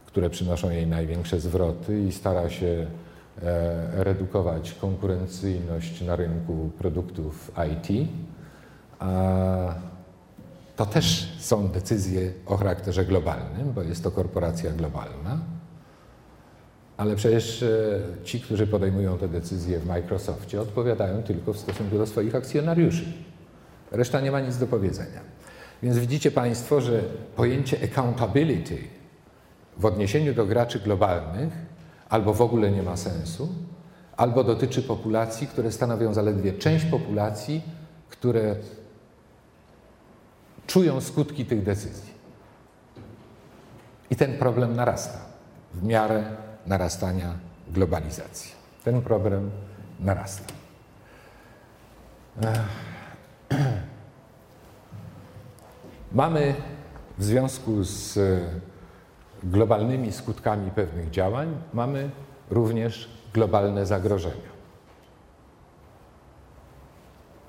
Speaker 1: które przynoszą jej największe zwroty i stara się e, redukować konkurencyjność na rynku produktów IT. To też są decyzje o charakterze globalnym, bo jest to korporacja globalna. Ale przecież e, ci, którzy podejmują te decyzje w Microsoftie, odpowiadają tylko w stosunku do swoich akcjonariuszy. Reszta nie ma nic do powiedzenia. Więc widzicie Państwo, że pojęcie accountability w odniesieniu do graczy globalnych albo w ogóle nie ma sensu, albo dotyczy populacji, które stanowią zaledwie część populacji, które czują skutki tych decyzji. I ten problem narasta w miarę narastania globalizacji. Ten problem narasta. Mamy w związku z globalnymi skutkami pewnych działań, mamy również globalne zagrożenia.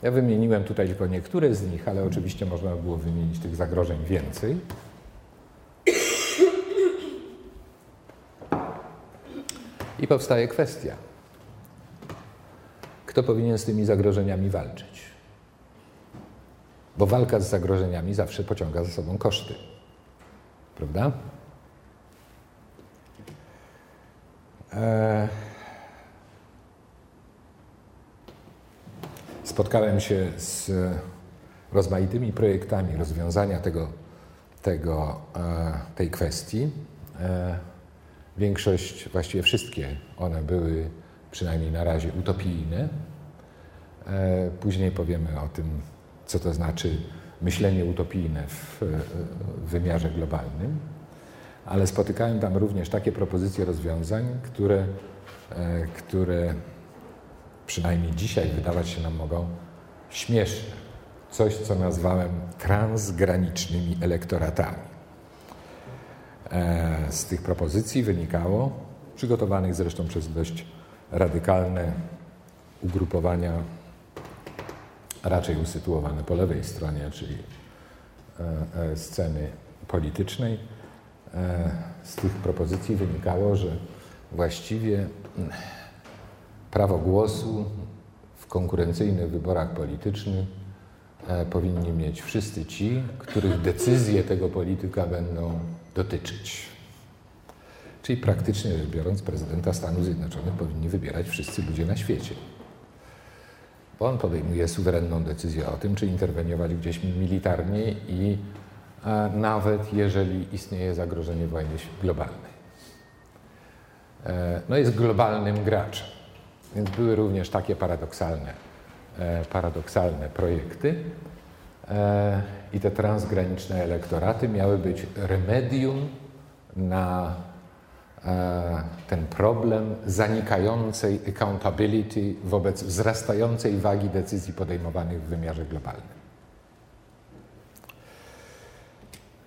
Speaker 1: Ja wymieniłem tutaj tylko niektóre z nich, ale oczywiście można by było wymienić tych zagrożeń więcej. I powstaje kwestia, kto powinien z tymi zagrożeniami walczyć. Bo walka z zagrożeniami zawsze pociąga za sobą koszty. Prawda? E, spotkałem się z rozmaitymi projektami rozwiązania tego, tego, e, tej kwestii. E, Większość, właściwie wszystkie one były przynajmniej na razie utopijne. Później powiemy o tym, co to znaczy myślenie utopijne w, wymiarze globalnym, ale spotykałem tam również takie propozycje rozwiązań, które, e, które przynajmniej dzisiaj wydawać się nam mogą śmieszne. Coś, co nazwałem transgranicznymi elektoratami. E, z tych propozycji wynikało, przygotowanych zresztą przez dość radykalne ugrupowania, raczej usytuowane po lewej stronie, czyli e, e, sceny politycznej, z tych propozycji wynikało, że właściwie prawo głosu w konkurencyjnych wyborach politycznych powinni mieć wszyscy ci, których decyzje tego polityka będą dotyczyć. Czyli praktycznie rzecz biorąc, prezydenta Stanów Zjednoczonych powinni wybierać wszyscy ludzie na świecie. On podejmuje suwerenną decyzję o tym, czy interweniować gdzieś militarnie i e, nawet jeżeli istnieje zagrożenie wojny globalnej. E, no jest globalnym graczem, więc były również takie paradoksalne, e, paradoksalne projekty i te transgraniczne elektoraty miały być remedium na ten problem zanikającej accountability wobec wzrastającej wagi decyzji podejmowanych w wymiarze globalnym.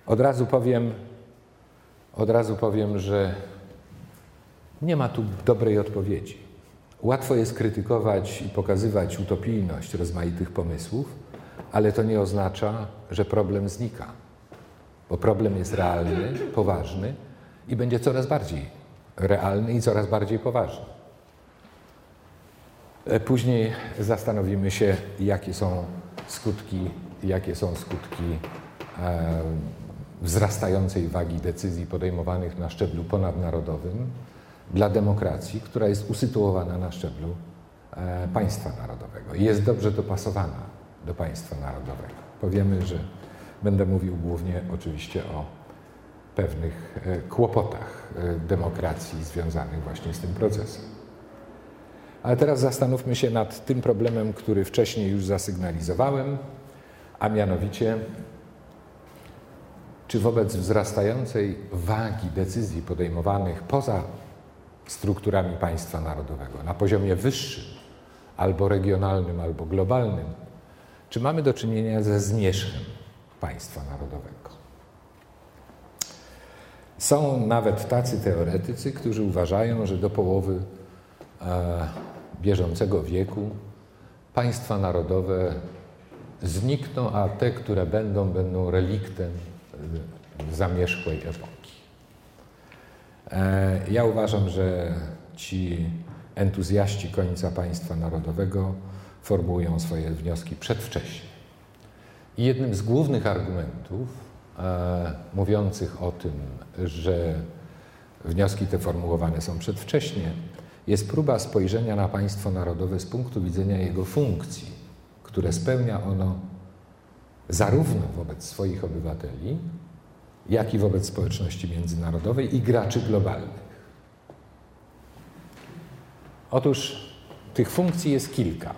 Speaker 1: Od razu powiem, od razu powiem, że nie ma tu dobrej odpowiedzi. Łatwo jest krytykować i pokazywać utopijność rozmaitych pomysłów, ale to nie oznacza, że problem znika, bo problem jest realny, poważny i będzie coraz bardziej realny i coraz bardziej poważny. E, później zastanowimy się, jakie są skutki, jakie są skutki e, wzrastającej wagi decyzji podejmowanych na szczeblu ponadnarodowym dla demokracji, która jest usytuowana na szczeblu e, państwa narodowego i jest dobrze dopasowana do państwa narodowego. Powiemy, że będę mówił głównie oczywiście o pewnych e, kłopotach e, demokracji związanych właśnie z tym procesem. Ale teraz zastanówmy się nad tym problemem, który wcześniej już zasygnalizowałem, a mianowicie, czy wobec wzrastającej wagi decyzji podejmowanych poza strukturami państwa narodowego, na poziomie wyższym, albo regionalnym, albo globalnym, czy mamy do czynienia ze zmierzchem państwa narodowego? Są nawet tacy teoretycy, którzy uważają, że do połowy e, bieżącego wieku państwa narodowe znikną, a te, które będą, będą reliktem e, zamierzchłej epoki. E, ja uważam, że ci entuzjaści końca państwa narodowego formułują swoje wnioski przedwcześnie. I jednym z głównych argumentów mówiących o tym, że wnioski te formułowane są przedwcześnie, jest próba spojrzenia na państwo narodowe z punktu widzenia jego funkcji, które spełnia ono zarówno wobec swoich obywateli, jak i wobec społeczności międzynarodowej i graczy globalnych. Otóż tych funkcji jest kilka.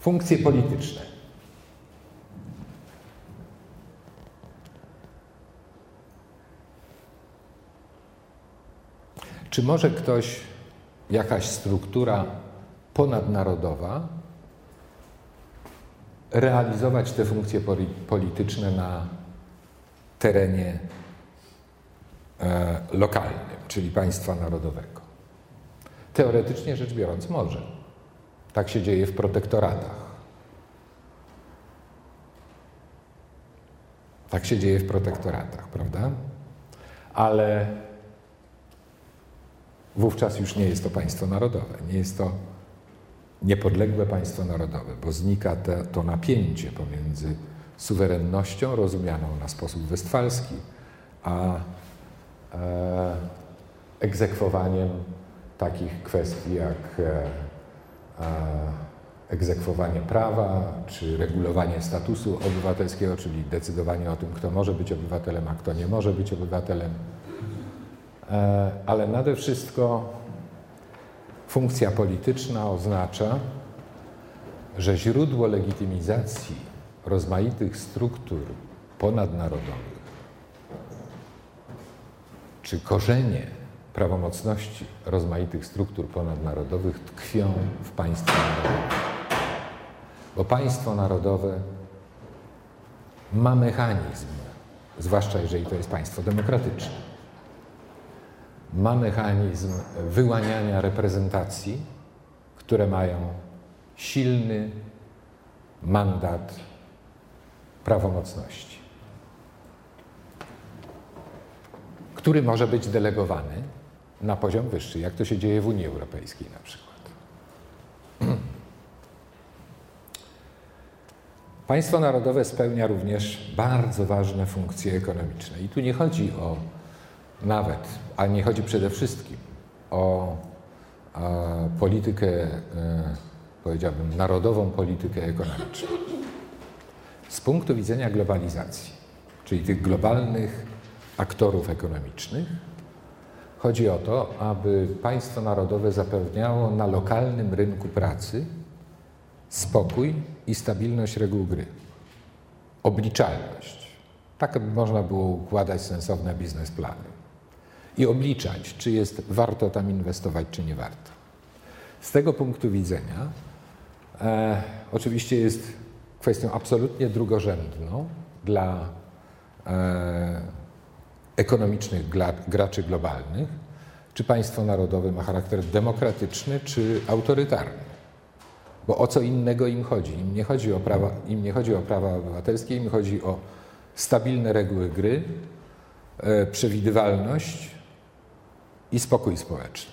Speaker 1: Funkcje polityczne. Czy może ktoś, jakaś struktura ponadnarodowa, realizować te funkcje polityczne na terenie e, lokalnym, czyli państwa narodowego? Teoretycznie rzecz biorąc, może. Tak się dzieje w protektoratach. Tak się dzieje w protektoratach, prawda? Ale wówczas już nie jest to państwo narodowe, nie jest to niepodległe państwo narodowe, bo znika to napięcie pomiędzy suwerennością rozumianą na sposób westfalski, a e, egzekwowaniem takich kwestii jak e, egzekwowanie prawa, czy regulowanie statusu obywatelskiego, czyli decydowanie o tym, kto może być obywatelem, a kto nie może być obywatelem. E, ale nade wszystko funkcja polityczna oznacza, że źródło legitymizacji rozmaitych struktur ponadnarodowych, czy korzenie prawomocności rozmaitych struktur ponadnarodowych tkwią w państwie narodowym. Bo państwo narodowe ma mechanizm, zwłaszcza jeżeli to jest państwo demokratyczne, ma mechanizm wyłaniania reprezentacji, które mają silny mandat prawomocności, który może być delegowany na poziom wyższy, jak to się dzieje w Unii Europejskiej na przykład. Państwo narodowe spełnia również bardzo ważne funkcje ekonomiczne. I tu nie chodzi o nawet, a nie chodzi przede wszystkim o politykę, e, powiedziałbym, narodową politykę ekonomiczną. Z punktu widzenia globalizacji, czyli tych globalnych aktorów ekonomicznych, chodzi o to, aby państwo narodowe zapewniało na lokalnym rynku pracy spokój i stabilność reguł gry, obliczalność. Tak by można było układać sensowne biznesplany i obliczać, czy jest warto tam inwestować, czy nie warto. Z tego punktu widzenia e, oczywiście jest kwestią absolutnie drugorzędną dla e, ekonomicznych graczy globalnych, czy państwo narodowe ma charakter demokratyczny, czy autorytarny. Bo o co innego im chodzi? Im nie chodzi o prawa, im nie chodzi o prawa obywatelskie, im chodzi o stabilne reguły gry, e, przewidywalność i spokój społeczny.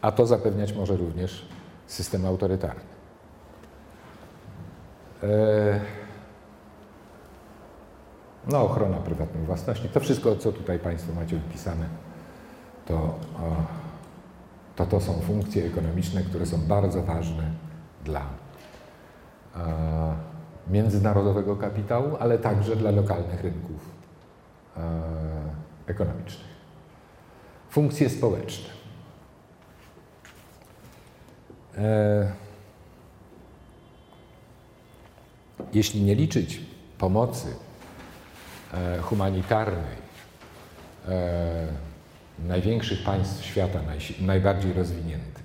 Speaker 1: A to zapewniać może również system autorytarny. E, no, ochrona prywatnej własności. To wszystko, co tutaj Państwo macie wypisane, to, to, to są funkcje ekonomiczne, które są bardzo ważne dla międzynarodowego kapitału, ale także dla lokalnych rynków ekonomicznych. Funkcje społeczne. E, jeśli nie liczyć pomocy e, humanitarnej e, największych państw świata, najbardziej rozwiniętych,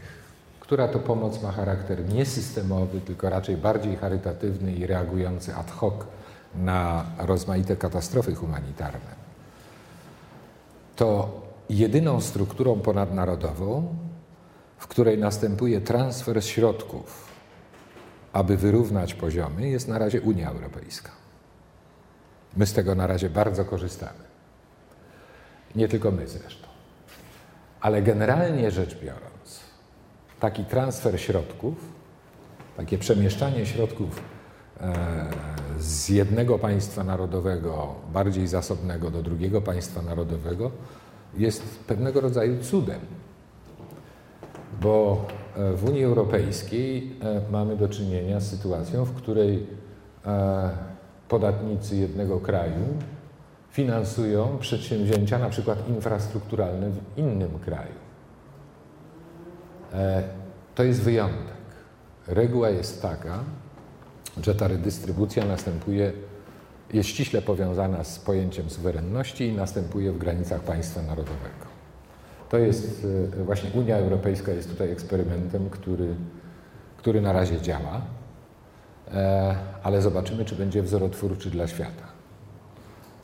Speaker 1: która to pomoc ma charakter niesystemowy, tylko raczej bardziej charytatywny i reagujący ad hoc na rozmaite katastrofy humanitarne, to jedyną strukturą ponadnarodową, w której następuje transfer środków, aby wyrównać poziomy, jest na razie Unia Europejska. My z tego na razie bardzo korzystamy. Nie tylko my zresztą. Ale generalnie rzecz biorąc, taki transfer środków, takie przemieszczanie środków e, z jednego państwa narodowego, bardziej zasobnego, do drugiego państwa narodowego, jest pewnego rodzaju cudem bo e, w Unii Europejskiej e, mamy do czynienia z sytuacją, w której podatnicy jednego kraju finansują przedsięwzięcia na przykład infrastrukturalne w innym kraju. To jest wyjątek. Reguła jest taka, że ta redystrybucja następuje, jest ściśle powiązana z pojęciem suwerenności i następuje w granicach państwa narodowego. To jest e, właśnie Unia Europejska jest tutaj eksperymentem, który, który na razie działa, e, ale zobaczymy, czy będzie wzorotwórczy dla świata.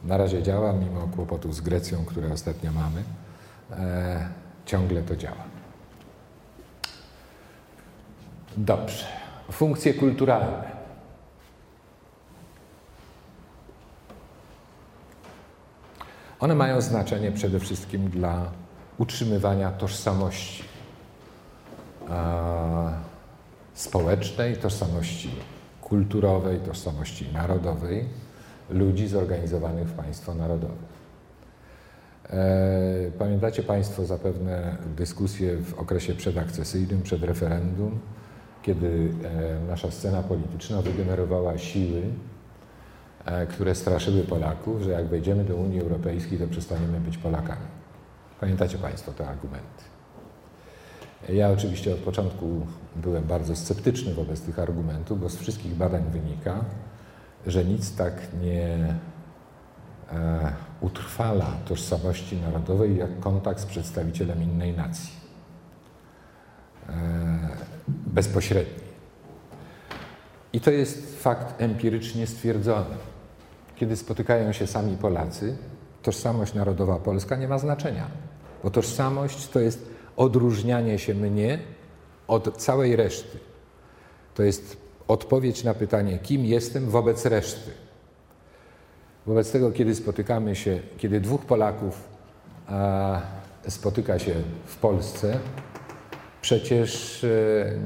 Speaker 1: Na razie działa, mimo kłopotów z Grecją, które ostatnio mamy, e, ciągle to działa. Dobrze. Funkcje kulturalne. One mają znaczenie przede wszystkim dla utrzymywania tożsamości społecznej, tożsamości kulturowej, tożsamości narodowej ludzi zorganizowanych w państwo narodowe. E, pamiętacie Państwo zapewne dyskusję w okresie przedakcesyjnym, przed referendum, kiedy e, nasza scena polityczna wygenerowała siły, e, które straszyły Polaków, że jak wejdziemy do Unii Europejskiej, to przestaniemy być Polakami. Pamiętacie Państwo te argumenty. Ja oczywiście od początku byłem bardzo sceptyczny wobec tych argumentów, bo z wszystkich badań wynika, że nic tak nie e, utrwala tożsamości narodowej jak kontakt z przedstawicielem innej nacji. E, bezpośredni. I to jest fakt empirycznie stwierdzony. Kiedy spotykają się sami Polacy, tożsamość narodowa polska nie ma znaczenia. Bo tożsamość to jest odróżnianie się mnie od całej reszty. To jest odpowiedź na pytanie, kim jestem wobec reszty. Wobec tego, kiedy spotykamy się, kiedy dwóch Polaków a, spotyka się w Polsce, przecież e,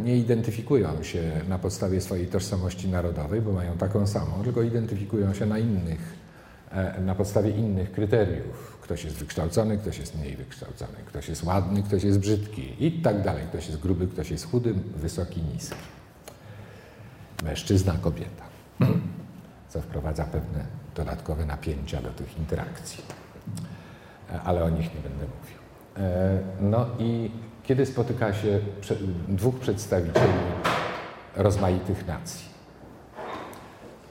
Speaker 1: nie identyfikują się na podstawie swojej tożsamości narodowej, bo mają taką samą, tylko identyfikują się na innych e, na podstawie innych kryteriów. Ktoś jest wykształcony, ktoś jest mniej wykształcony, ktoś jest ładny, ktoś jest brzydki i tak dalej. Ktoś jest gruby, ktoś jest chudy, wysoki, niski. Mężczyzna, kobieta. Co wprowadza pewne dodatkowe napięcia do tych interakcji. E, ale o nich nie będę mówił. E, no i kiedy spotyka się dwóch przedstawicieli rozmaitych nacji,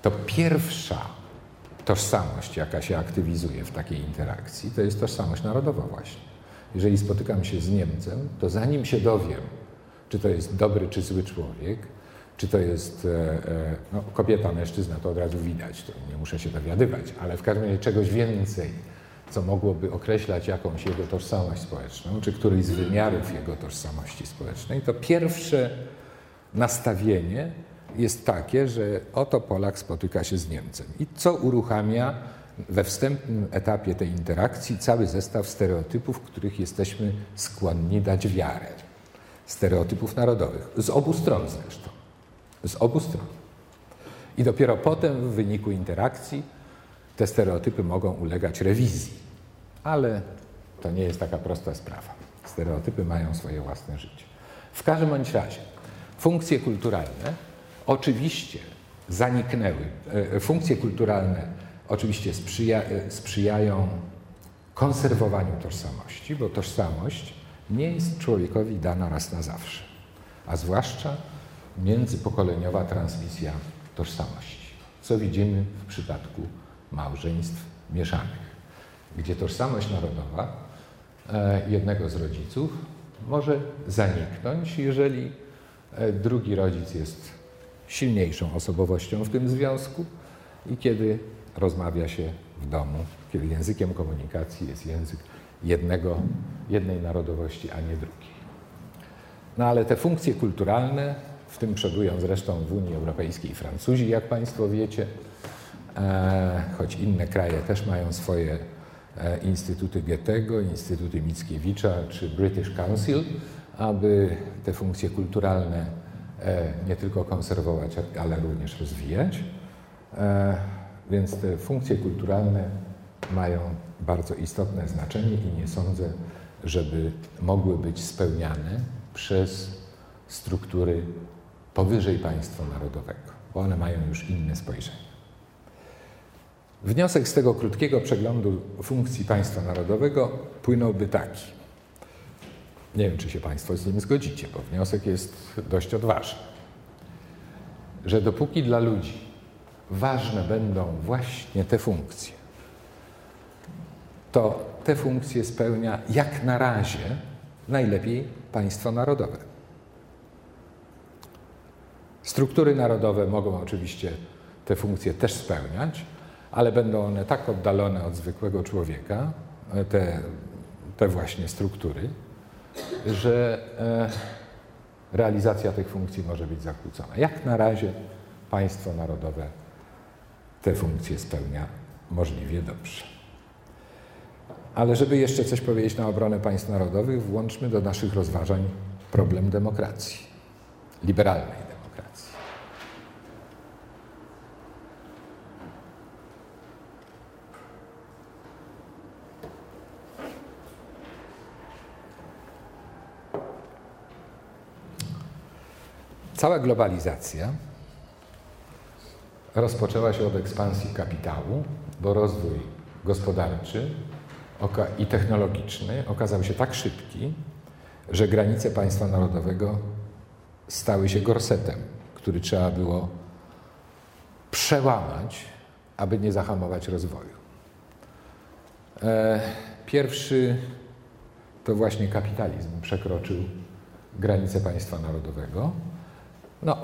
Speaker 1: to pierwsza tożsamość, jaka się aktywizuje w takiej interakcji, to jest tożsamość narodowa właśnie. Jeżeli spotykam się z Niemcem, to zanim się dowiem, czy to jest dobry czy zły człowiek, czy to jest e, e, no, kobieta, mężczyzna, to od razu widać, to nie muszę się dowiadywać, ale w każdym razie czegoś więcej, co mogłoby określać jakąś jego tożsamość społeczną, czy któryś z wymiarów jego tożsamości społecznej, to pierwsze nastawienie jest takie, że oto Polak spotyka się z Niemcem. I co uruchamia we wstępnym etapie tej interakcji cały zestaw stereotypów, których jesteśmy skłonni dać wiarę. Stereotypów narodowych, z obu stron zresztą. Z obu stron. I dopiero potem w wyniku interakcji te stereotypy mogą ulegać rewizji. Ale to nie jest taka prosta sprawa. Stereotypy mają swoje własne życie. W każdym bądź razie, funkcje kulturalne oczywiście zaniknęły. E, funkcje kulturalne oczywiście sprzyja, e, sprzyjają konserwowaniu tożsamości, bo tożsamość nie jest człowiekowi dana raz na zawsze, a zwłaszcza międzypokoleniowa transmisja tożsamości, co widzimy w przypadku małżeństw mieszanych, gdzie tożsamość narodowa e, jednego z rodziców może zaniknąć, jeżeli drugi rodzic jest silniejszą osobowością w tym związku i kiedy rozmawia się w domu, kiedy językiem komunikacji jest język jednego, jednej narodowości, a nie drugiej. No ale te funkcje kulturalne, w tym przodują zresztą w Unii Europejskiej Francuzi, jak Państwo wiecie, e, choć inne kraje też mają swoje e, instytuty Goethego, instytuty Mickiewicza czy British Council, aby te funkcje kulturalne nie tylko konserwować, ale również rozwijać. E, więc te funkcje kulturalne mają bardzo istotne znaczenie i nie sądzę, żeby mogły być spełniane przez struktury powyżej państwa narodowego, bo one mają już inne spojrzenie. Wniosek z tego krótkiego przeglądu funkcji państwa narodowego płynąłby taki. Nie wiem, czy się Państwo z nim zgodzicie, bo wniosek jest dość odważny. Że dopóki dla ludzi ważne będą właśnie te funkcje, to te funkcje spełnia jak na razie najlepiej państwo narodowe. Struktury narodowe mogą oczywiście te funkcje też spełniać, ale będą one tak oddalone od zwykłego człowieka, te, te właśnie struktury, że e, realizacja tych funkcji może być zakłócona. Jak na razie państwo narodowe te funkcje spełnia możliwie dobrze. Ale żeby jeszcze coś powiedzieć na obronę państw narodowych, włączmy do naszych rozważań problem demokracji, liberalnej Cała globalizacja rozpoczęła się od ekspansji kapitału, bo rozwój gospodarczy i technologiczny okazał się tak szybki, że granice państwa narodowego stały się gorsetem, który trzeba było przełamać, aby nie zahamować rozwoju. E, pierwszy to właśnie kapitalizm przekroczył granice państwa narodowego no,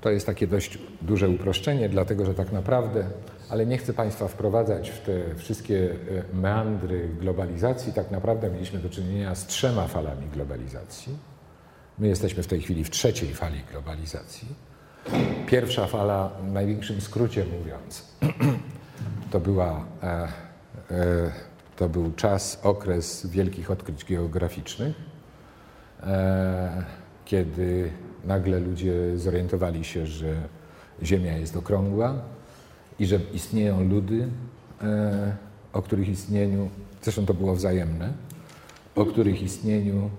Speaker 1: to jest takie dość duże uproszczenie, dlatego że tak naprawdę, ale nie chcę Państwa wprowadzać w te wszystkie e, meandry globalizacji, tak naprawdę mieliśmy do czynienia z trzema falami globalizacji. My jesteśmy w tej chwili w trzeciej fali globalizacji. Pierwsza fala, w największym skrócie mówiąc, to była e, e, to był czas, okres wielkich odkryć geograficznych, kiedy nagle ludzie zorientowali się, że Ziemia jest okrągła i że istnieją ludy e, o których istnieniu, zresztą to było wzajemne, o których istnieniu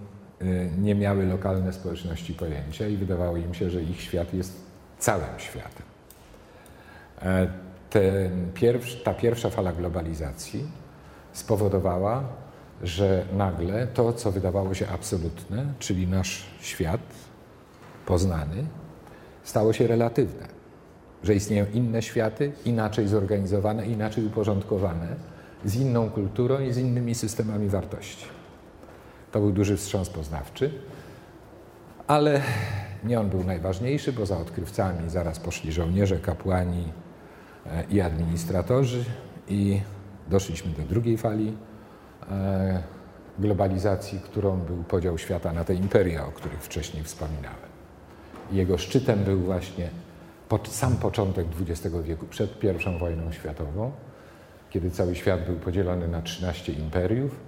Speaker 1: e, nie miały lokalne społeczności pojęcia i wydawało im się, że ich świat jest całym światem. Pierwszy, ta pierwsza fala globalizacji spowodowała, że nagle to, co wydawało się absolutne, czyli nasz świat poznany, stało się relatywne. Że istnieją inne światy, inaczej zorganizowane, inaczej uporządkowane, z inną kulturą i z innymi systemami wartości. To był duży wstrząs poznawczy, ale nie on był najważniejszy, bo za odkrywcami zaraz poszli żołnierze, kapłani e, i administratorzy i doszliśmy do drugiej fali e, globalizacji, którą był podział świata na te imperia, o których wcześniej wspominałem. Jego szczytem był właśnie sam początek XX wieku, przed I wojną światową, kiedy cały świat był podzielony na 13 imperiów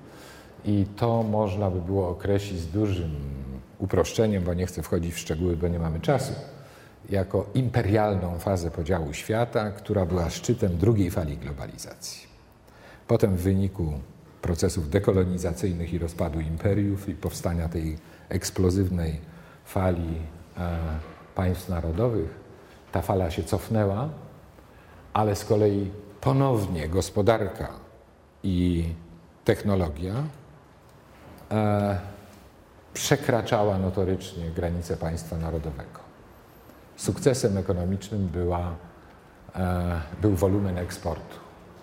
Speaker 1: i to można by było określić z dużym uproszczeniem, bo nie chcę wchodzić w szczegóły, bo nie mamy czasu, jako imperialną fazę podziału świata, która była szczytem drugiej fali globalizacji. Potem w wyniku procesów dekolonizacyjnych i rozpadu imperiów i powstania tej eksplozywnej fali państw narodowych, ta fala się cofnęła, ale z kolei ponownie gospodarka i technologia e, przekraczała notorycznie granice państwa narodowego. Sukcesem ekonomicznym była, e, był wolumen eksportu.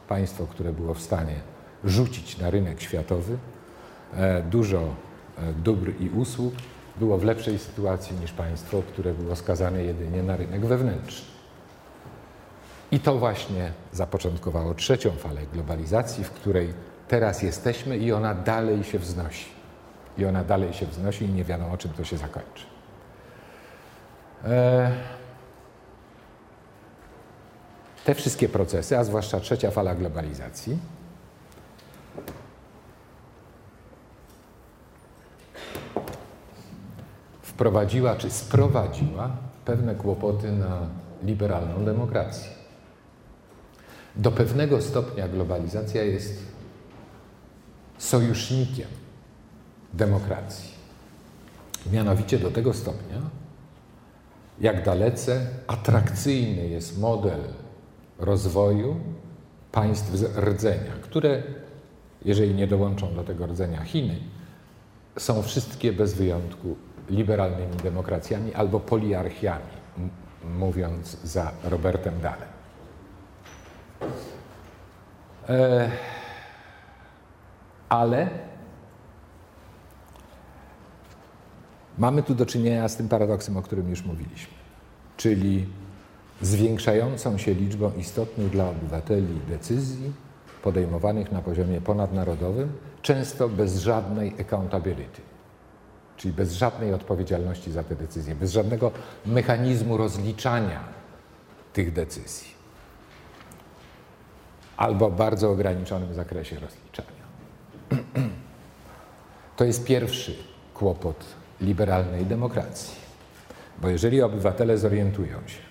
Speaker 1: Państwo, które było w stanie rzucić na rynek światowy e, dużo e, dóbr i usług, było w lepszej sytuacji niż państwo, które było skazane jedynie na rynek wewnętrzny. I to właśnie zapoczątkowało trzecią falę globalizacji, w której teraz jesteśmy i ona dalej się wznosi. I ona dalej się wznosi i nie wiadomo, czym to się zakończy. E, te wszystkie procesy, a zwłaszcza trzecia fala globalizacji, wprowadziła czy sprowadziła pewne kłopoty na liberalną demokrację. Do pewnego stopnia globalizacja jest sojusznikiem demokracji. Mianowicie do tego stopnia, jak dalece atrakcyjny jest model rozwoju państw rdzenia, które, jeżeli nie dołączą do tego rdzenia Chiny, są wszystkie bez wyjątku liberalnymi demokracjami albo poliarchiami, mówiąc za Robertem Dalem. E, ale mamy tu do czynienia z tym paradoksem, o którym już mówiliśmy, czyli zwiększającą się liczbą istotnych dla obywateli decyzji podejmowanych na poziomie ponadnarodowym, często bez żadnej accountability czyli bez żadnej odpowiedzialności za te decyzje, bez żadnego mechanizmu rozliczania tych decyzji, albo w bardzo ograniczonym zakresie rozliczania. To jest pierwszy kłopot liberalnej demokracji, bo jeżeli obywatele zorientują się,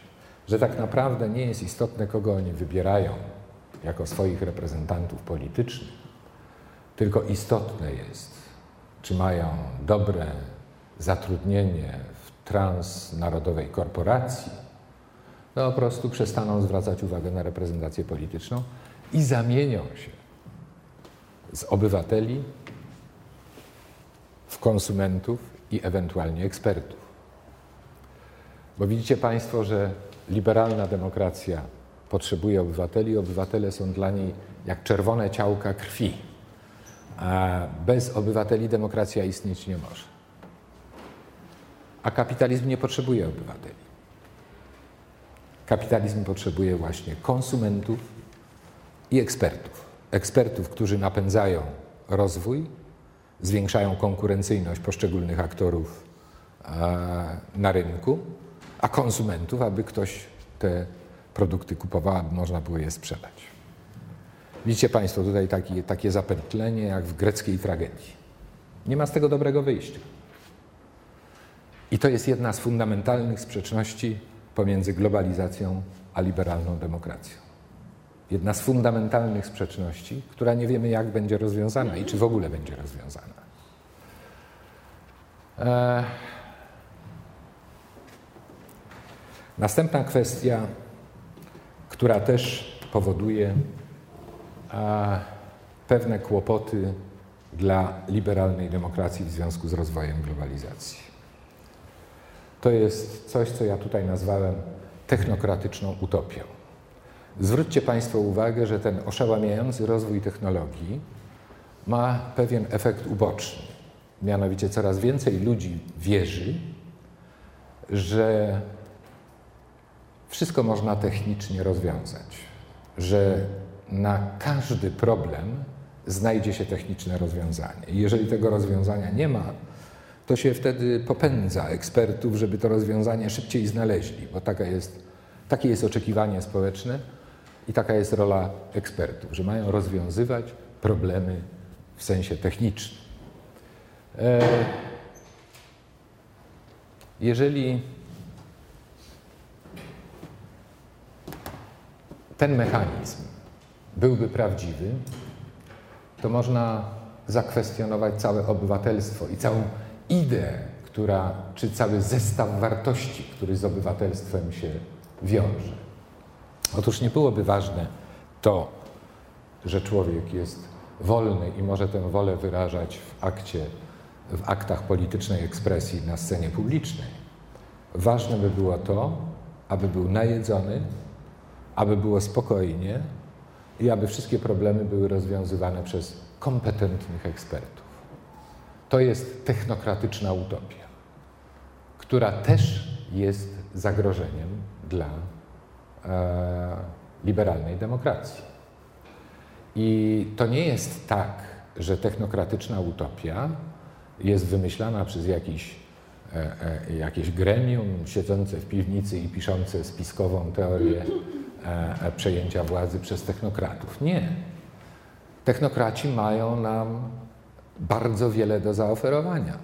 Speaker 1: że tak naprawdę nie jest istotne, kogo oni wybierają jako swoich reprezentantów politycznych, tylko istotne jest, czy mają dobre zatrudnienie w transnarodowej korporacji, no po prostu przestaną zwracać uwagę na reprezentację polityczną i zamienią się z obywateli w konsumentów i ewentualnie ekspertów. Bo widzicie Państwo, że liberalna demokracja potrzebuje obywateli, obywatele są dla niej jak czerwone ciałka krwi a bez obywateli demokracja istnieć nie może. A kapitalizm nie potrzebuje obywateli. Kapitalizm potrzebuje właśnie konsumentów i ekspertów. Ekspertów, którzy napędzają rozwój, zwiększają konkurencyjność poszczególnych aktorów na rynku, a konsumentów, aby ktoś te produkty kupował, aby można było je sprzedać. Widzicie Państwo tutaj taki, takie zapętlenie jak w greckiej tragedii. Nie ma z tego dobrego wyjścia. I to jest jedna z fundamentalnych sprzeczności pomiędzy globalizacją a liberalną demokracją. jedna z fundamentalnych sprzeczności, która nie wiemy, jak będzie rozwiązana i czy w ogóle będzie rozwiązana. E... Następna kwestia, która też powoduje a, pewne kłopoty dla liberalnej demokracji w związku z rozwojem globalizacji. To jest coś, co ja tutaj nazwałem technokratyczną utopią. Zwróćcie Państwo uwagę, że ten oszałamiający rozwój technologii ma pewien efekt uboczny. Mianowicie coraz więcej ludzi wierzy, że wszystko można technicznie rozwiązać, że na każdy problem znajdzie się techniczne rozwiązanie. Jeżeli tego rozwiązania nie ma, to się wtedy popędza ekspertów, żeby to rozwiązanie szybciej znaleźli, bo taka jest, takie jest oczekiwanie społeczne i taka jest rola ekspertów, że mają rozwiązywać problemy w sensie technicznym. E, jeżeli ten mechanizm byłby prawdziwy, to można zakwestionować całe obywatelstwo i całą ideę, która, czy cały zestaw wartości, który z obywatelstwem się wiąże. Otóż nie byłoby ważne to, że człowiek jest wolny i może tę wolę wyrażać w akcie, w aktach politycznej ekspresji na scenie publicznej. Ważne by było to, aby był najedzony, aby było spokojnie i aby wszystkie problemy były rozwiązywane przez kompetentnych ekspertów. To jest technokratyczna utopia, która też jest zagrożeniem dla e, liberalnej demokracji. I to nie jest tak, że technokratyczna utopia jest wymyślana przez jakiś, e, e, jakieś gremium siedzące w piwnicy i piszące spiskową teorię przejęcia władzy przez technokratów. Nie. Technokraci mają nam bardzo wiele do zaoferowania.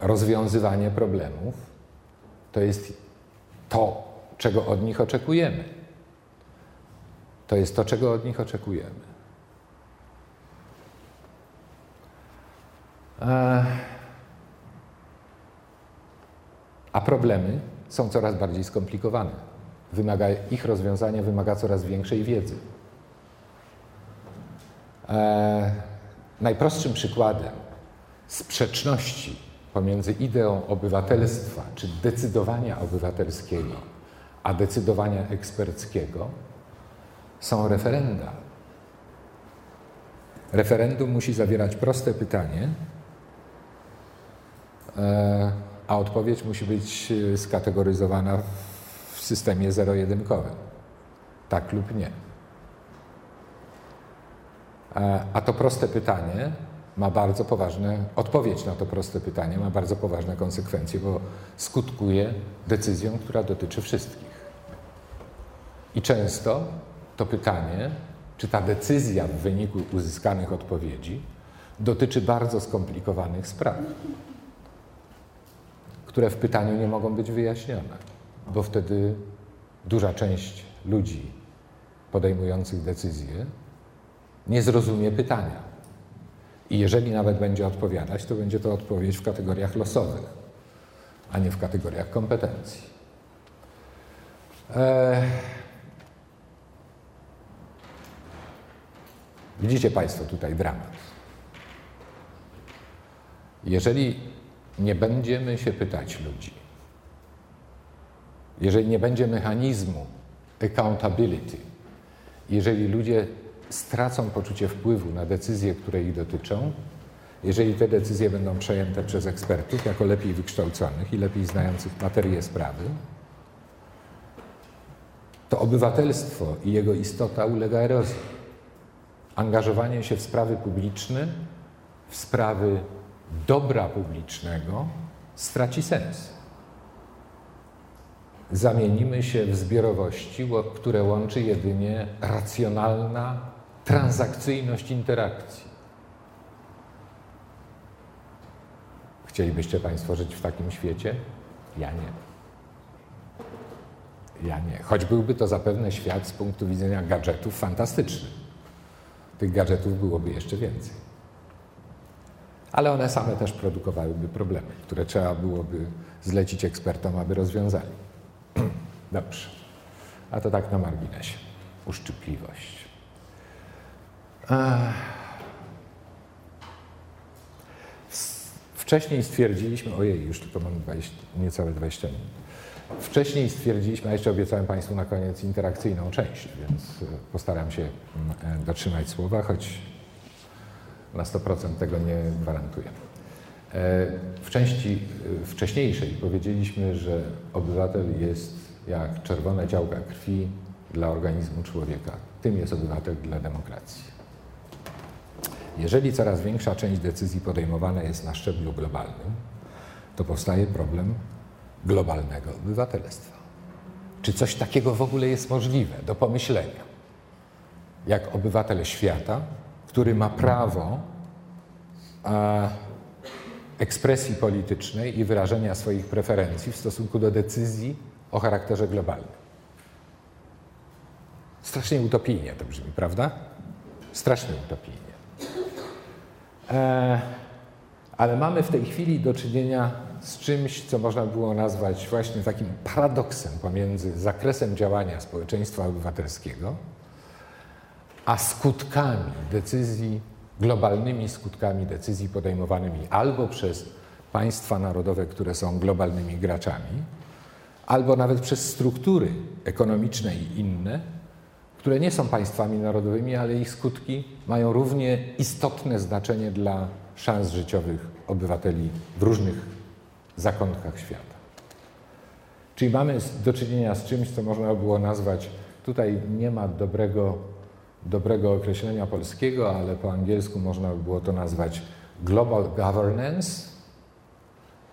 Speaker 1: Rozwiązywanie problemów to jest to, czego od nich oczekujemy. To jest to, czego od nich oczekujemy. E, a problemy są coraz bardziej skomplikowane wymaga, ich rozwiązanie wymaga coraz większej wiedzy. E, najprostszym przykładem sprzeczności pomiędzy ideą obywatelstwa, czy decydowania obywatelskiego, a decydowania eksperckiego są referenda. Referendum musi zawierać proste pytanie, e, a odpowiedź musi być skategoryzowana w systemie zero-jedynkowym. Tak lub nie. A to proste pytanie ma bardzo poważne, odpowiedź na to proste pytanie ma bardzo poważne konsekwencje, bo skutkuje decyzją, która dotyczy wszystkich. I często to pytanie, czy ta decyzja w wyniku uzyskanych odpowiedzi dotyczy bardzo skomplikowanych spraw, które w pytaniu nie mogą być wyjaśnione bo wtedy duża część ludzi podejmujących decyzje nie zrozumie pytania. I jeżeli nawet będzie odpowiadać, to będzie to odpowiedź w kategoriach losowych, a nie w kategoriach kompetencji. Eee... Widzicie Państwo tutaj dramat. Jeżeli nie będziemy się pytać ludzi, jeżeli nie będzie mechanizmu accountability, jeżeli ludzie stracą poczucie wpływu na decyzje, które ich dotyczą, jeżeli te decyzje będą przejęte przez ekspertów jako lepiej wykształconych i lepiej znających materię sprawy, to obywatelstwo i jego istota ulega erozji. Angażowanie się w sprawy publiczne, w sprawy dobra publicznego straci sens zamienimy się w zbiorowości, które łączy jedynie racjonalna transakcyjność interakcji. Chcielibyście Państwo żyć w takim świecie? Ja nie. ja nie. Choć byłby to zapewne świat z punktu widzenia gadżetów fantastyczny. Tych gadżetów byłoby jeszcze więcej. Ale one same też produkowałyby problemy, które trzeba byłoby zlecić ekspertom, aby rozwiązali. Dobrze. A to tak na marginesie. Uszczypliwość. Wcześniej stwierdziliśmy, ojej, już tylko mam 20, niecałe 20 minut. Wcześniej stwierdziliśmy, a jeszcze obiecałem Państwu na koniec interakcyjną część, więc e, postaram się mm, e, dotrzymać słowa, choć na 100% tego nie gwarantuję. E, w części wcześniejszej powiedzieliśmy, że obywatel jest jak czerwone działka krwi dla organizmu człowieka. Tym jest obywatel dla demokracji. Jeżeli coraz większa część decyzji podejmowana jest na szczeblu globalnym, to powstaje problem globalnego obywatelstwa. Czy coś takiego w ogóle jest możliwe do pomyślenia? Jak obywatel świata, który ma prawo a, ekspresji politycznej i wyrażenia swoich preferencji w stosunku do decyzji o charakterze globalnym. Strasznie utopijnie to brzmi, prawda? Strasznie utopijnie. E, ale mamy w tej chwili do czynienia z czymś, co można było nazwać właśnie takim paradoksem pomiędzy zakresem działania społeczeństwa obywatelskiego, a skutkami decyzji, globalnymi skutkami decyzji podejmowanymi albo przez państwa narodowe, które są globalnymi graczami, albo nawet przez struktury ekonomiczne i inne, które nie są państwami narodowymi, ale ich skutki mają równie istotne znaczenie dla szans życiowych obywateli w różnych zakątkach świata. Czyli mamy do czynienia z czymś, co można było nazwać, tutaj nie ma dobrego, dobrego określenia polskiego, ale po angielsku można by było to nazwać global governance,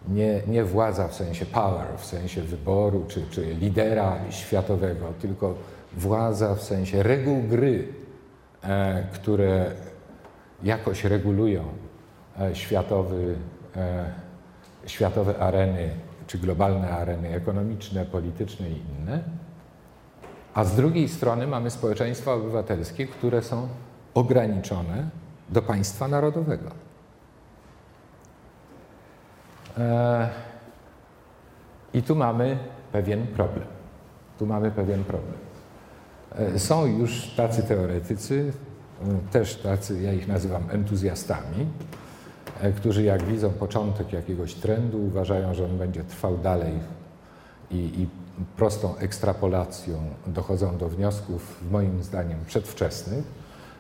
Speaker 1: nie, nie władza w sensie power, w sensie wyboru czy, czy lidera światowego, tylko władza w sensie reguł gry, e, które jakoś regulują e, światowy, e, światowe areny, czy globalne areny ekonomiczne, polityczne i inne. A z drugiej strony mamy społeczeństwa obywatelskie, które są ograniczone do państwa narodowego. I tu mamy pewien problem. Tu mamy pewien problem. E, są już tacy teoretycy, e, też tacy, ja ich nazywam entuzjastami, e, którzy jak widzą początek jakiegoś trendu, uważają, że on będzie trwał dalej i, i prostą ekstrapolacją dochodzą do wniosków, moim zdaniem, przedwczesnych.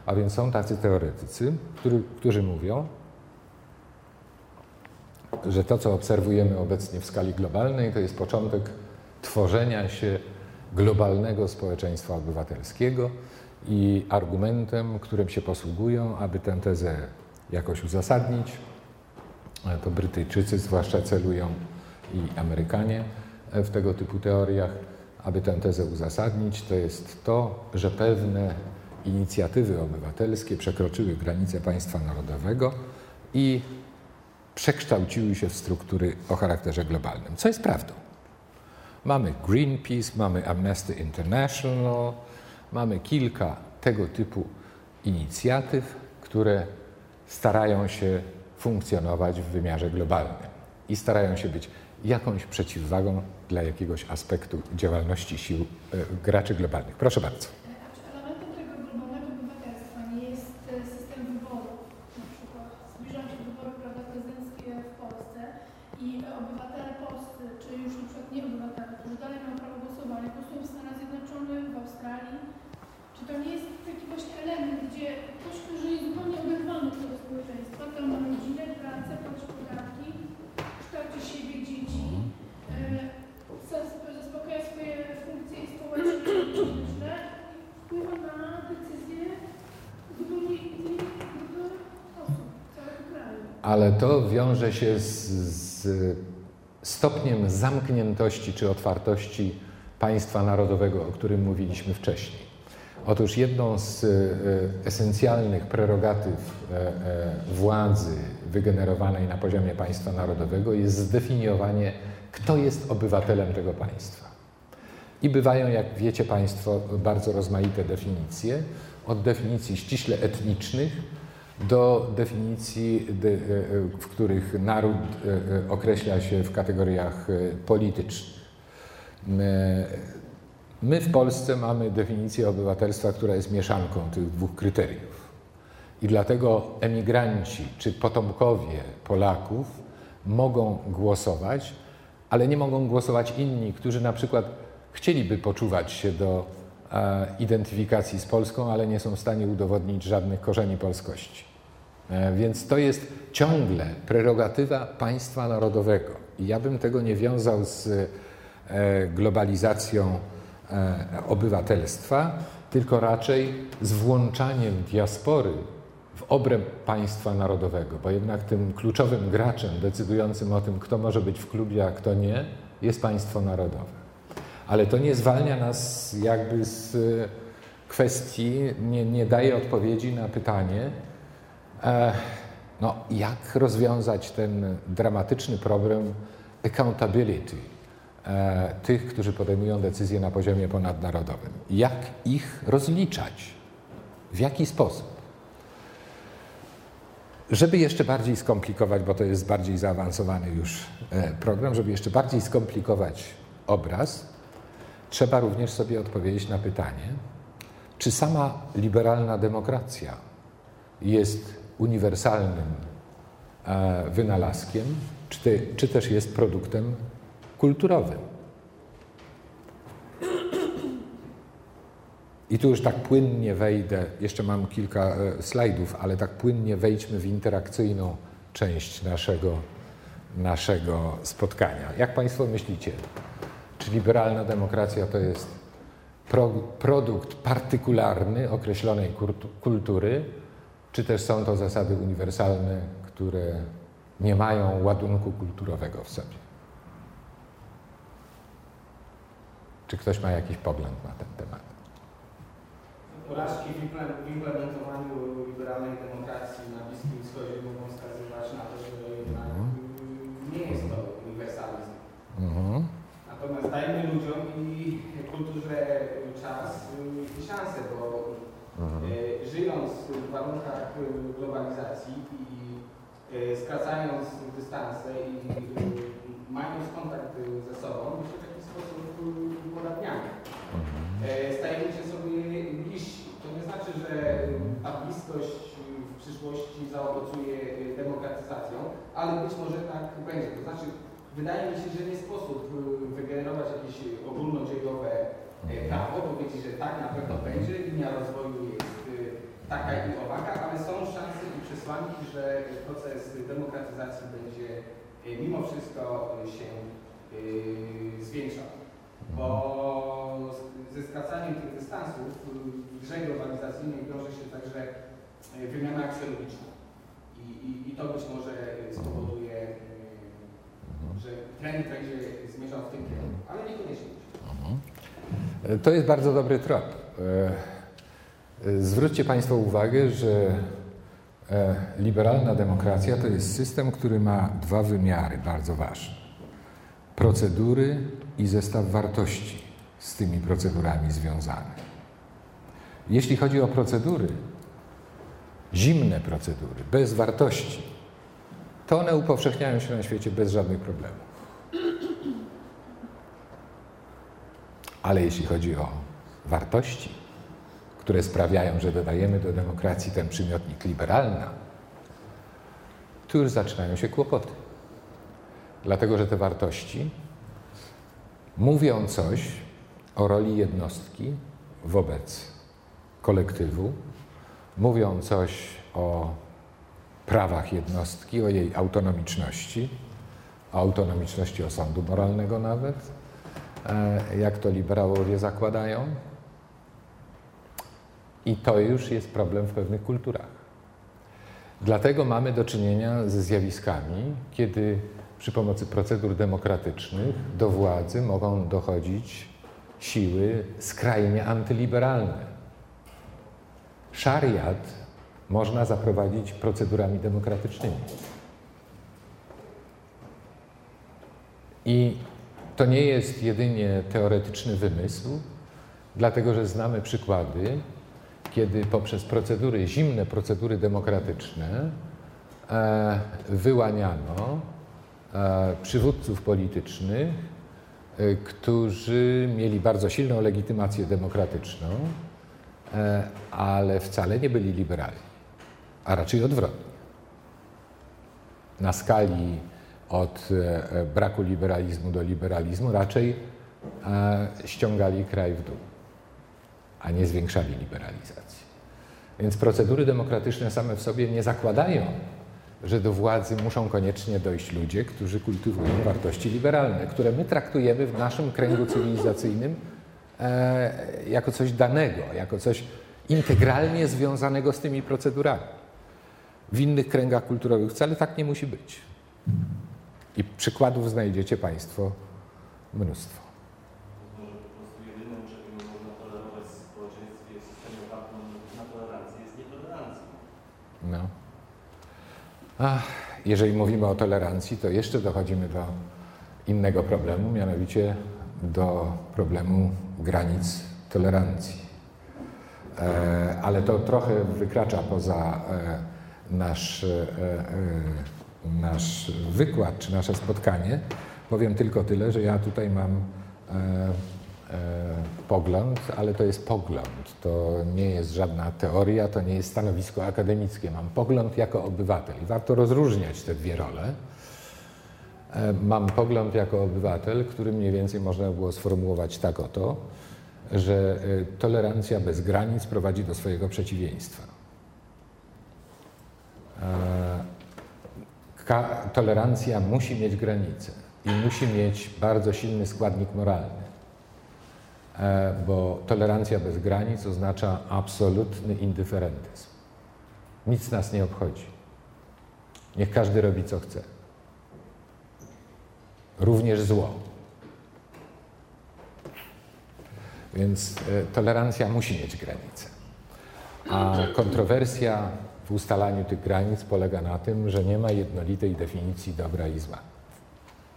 Speaker 1: A więc są tacy teoretycy, który, którzy mówią, że to, co obserwujemy obecnie w skali globalnej, to jest początek tworzenia się globalnego społeczeństwa obywatelskiego i argumentem, którym się posługują, aby tę tezę jakoś uzasadnić, to Brytyjczycy zwłaszcza celują i Amerykanie w tego typu teoriach, aby tę tezę uzasadnić, to jest to, że pewne inicjatywy obywatelskie przekroczyły granice państwa narodowego i przekształciły się w struktury o charakterze globalnym, co jest prawdą. Mamy Greenpeace, mamy Amnesty International, mamy kilka tego typu inicjatyw, które starają się funkcjonować w wymiarze globalnym i starają się być jakąś przeciwwagą dla jakiegoś aspektu działalności sił e, graczy globalnych. Proszę bardzo. Ale to wiąże się z, z stopniem zamkniętości czy otwartości państwa narodowego, o którym mówiliśmy wcześniej. Otóż jedną z e, esencjalnych prerogatyw e, e, władzy wygenerowanej na poziomie państwa narodowego jest zdefiniowanie, kto jest obywatelem tego państwa. I bywają, jak wiecie Państwo, bardzo rozmaite definicje, od definicji ściśle etnicznych do definicji, w których naród określa się w kategoriach politycznych. My w Polsce mamy definicję obywatelstwa, która jest mieszanką tych dwóch kryteriów. I dlatego emigranci czy potomkowie Polaków mogą głosować, ale nie mogą głosować inni, którzy na przykład chcieliby poczuwać się do e, identyfikacji z Polską, ale nie są w stanie udowodnić żadnych korzeni polskości. E, więc to jest ciągle prerogatywa państwa narodowego. I ja bym tego nie wiązał z e, globalizacją obywatelstwa, tylko raczej z włączaniem diaspory w obręb państwa narodowego, bo jednak tym kluczowym graczem decydującym o tym, kto może być w klubie, a kto nie, jest państwo narodowe. Ale to nie zwalnia nas jakby z e, kwestii, nie, nie daje odpowiedzi na pytanie, e, no, jak rozwiązać ten dramatyczny problem accountability e, tych, którzy podejmują decyzje na poziomie ponadnarodowym. Jak ich rozliczać? W jaki sposób? Żeby jeszcze bardziej skomplikować, bo to jest bardziej zaawansowany już e, program, żeby jeszcze bardziej skomplikować obraz, trzeba również sobie odpowiedzieć na pytanie, czy sama liberalna demokracja jest uniwersalnym e, wynalazkiem, czy, też jest produktem kulturowym. I tu już tak płynnie wejdę, jeszcze mam kilka e, slajdów, ale tak płynnie wejdźmy w interakcyjną część naszego, naszego spotkania. Jak Państwo myślicie, czy liberalna demokracja to jest pro, produkt partykularny określonej kultury, czy też są to zasady uniwersalne, które nie mają ładunku kulturowego w sobie? Czy ktoś ma jakiś pogląd na ten temat?
Speaker 2: porażki w implementowaniu liberalnej demokracji na Bliskim Wschodzie mogą wskazywać na to, że jednak mhm. nie jest to uniwersalizm. Mhm. Natomiast dajmy ludziom i kulturze czas i szansę, bo żyjąc w warunkach globalizacji i e, skracając dystanse i mając kontakt ze sobą, my się w taki sposób uporadniamy. E, stajemy się sobie bliżsi. To nie znaczy, że ta bliskość w przyszłości zaowocuje demokratyzacją, ale być może tak będzie. To znaczy, wydaje mi się, że nie sposób wygenerować jakieś ogólnodziejowe e, prawo, powiedzieć, że tak na pewno będzie, linia rozwoju jest taka i owaka, ale są szanse i przesłanki, że proces demokratyzacji będzie mimo wszystko się zwiększał bo ze skracaniem tych dystansów w grze globalizacyjnej wiąże się także e, wymiana aksjologiczna. I, i, I, to być może spowoduje, e, że trend będzie zmierzał w tym kierunku, ale niekoniecznie.
Speaker 1: Mhm. To jest bardzo dobry trop. E, zwróćcie Państwo uwagę, że liberalna demokracja to jest system, który ma dwa wymiary bardzo ważne. Procedury i zestaw wartości z tymi procedurami związane. Jeśli chodzi o procedury, zimne procedury, bez wartości, to one upowszechniają się na świecie bez żadnych problemów. Ale jeśli chodzi o wartości, które sprawiają, że dodajemy do demokracji ten przymiotnik liberalna, tu już zaczynają się kłopoty. Dlatego, że te wartości mówią coś o roli jednostki wobec kolektywu, mówią coś o prawach jednostki, o jej autonomiczności, o autonomiczności osądu moralnego nawet, e, jak to liberałowie zakładają. I to już jest problem w pewnych kulturach. Dlatego mamy do czynienia ze zjawiskami, kiedy przy pomocy procedur demokratycznych do władzy mogą dochodzić siły skrajnie antyliberalne. Szariat można zaprowadzić procedurami demokratycznymi. I to nie jest jedynie teoretyczny wymysł, dlatego że znamy przykłady, kiedy poprzez procedury, zimne procedury demokratyczne e, wyłaniano e, przywódców politycznych, e, którzy mieli bardzo silną legitymację demokratyczną, ale wcale nie byli liberalni, a raczej odwrotnie. Na skali od braku liberalizmu do liberalizmu raczej ściągali kraj w dół a nie zwiększali liberalizacji. Więc procedury demokratyczne same w sobie nie zakładają, że do władzy muszą koniecznie dojść ludzie, którzy kultywują wartości liberalne, które my traktujemy w naszym kręgu cywilizacyjnym e, jako coś danego, jako coś integralnie związanego z tymi procedurami. W innych kręgach kulturowych wcale tak nie musi być. I przykładów znajdziecie Państwo mnóstwo. Ach, jeżeli mówimy o tolerancji, to jeszcze dochodzimy do innego problemu, mianowicie do problemu granic tolerancji. E, ale to trochę wykracza poza e, nasz, e, e nasz wykład czy nasze spotkanie. Powiem tylko tyle, że ja tutaj mam e, pogląd, ale to jest pogląd. To nie jest żadna teoria, to nie jest stanowisko akademickie. Mam pogląd jako obywatel i warto rozróżniać te dwie role. E, mam pogląd jako obywatel, który mniej więcej można było sformułować tak oto, że e, tolerancja bez granic prowadzi do swojego przeciwieństwa. Tolerancja musi mieć granice i musi mieć bardzo silny składnik moralny. E, bo tolerancja bez granic oznacza absolutny indyferentyzm. Nic nas nie obchodzi. Niech każdy robi co chce. Również zło. Więc e, tolerancja musi mieć granice. A kontrowersja w ustalaniu tych granic polega na tym, że nie ma jednolitej definicji dobra i zła.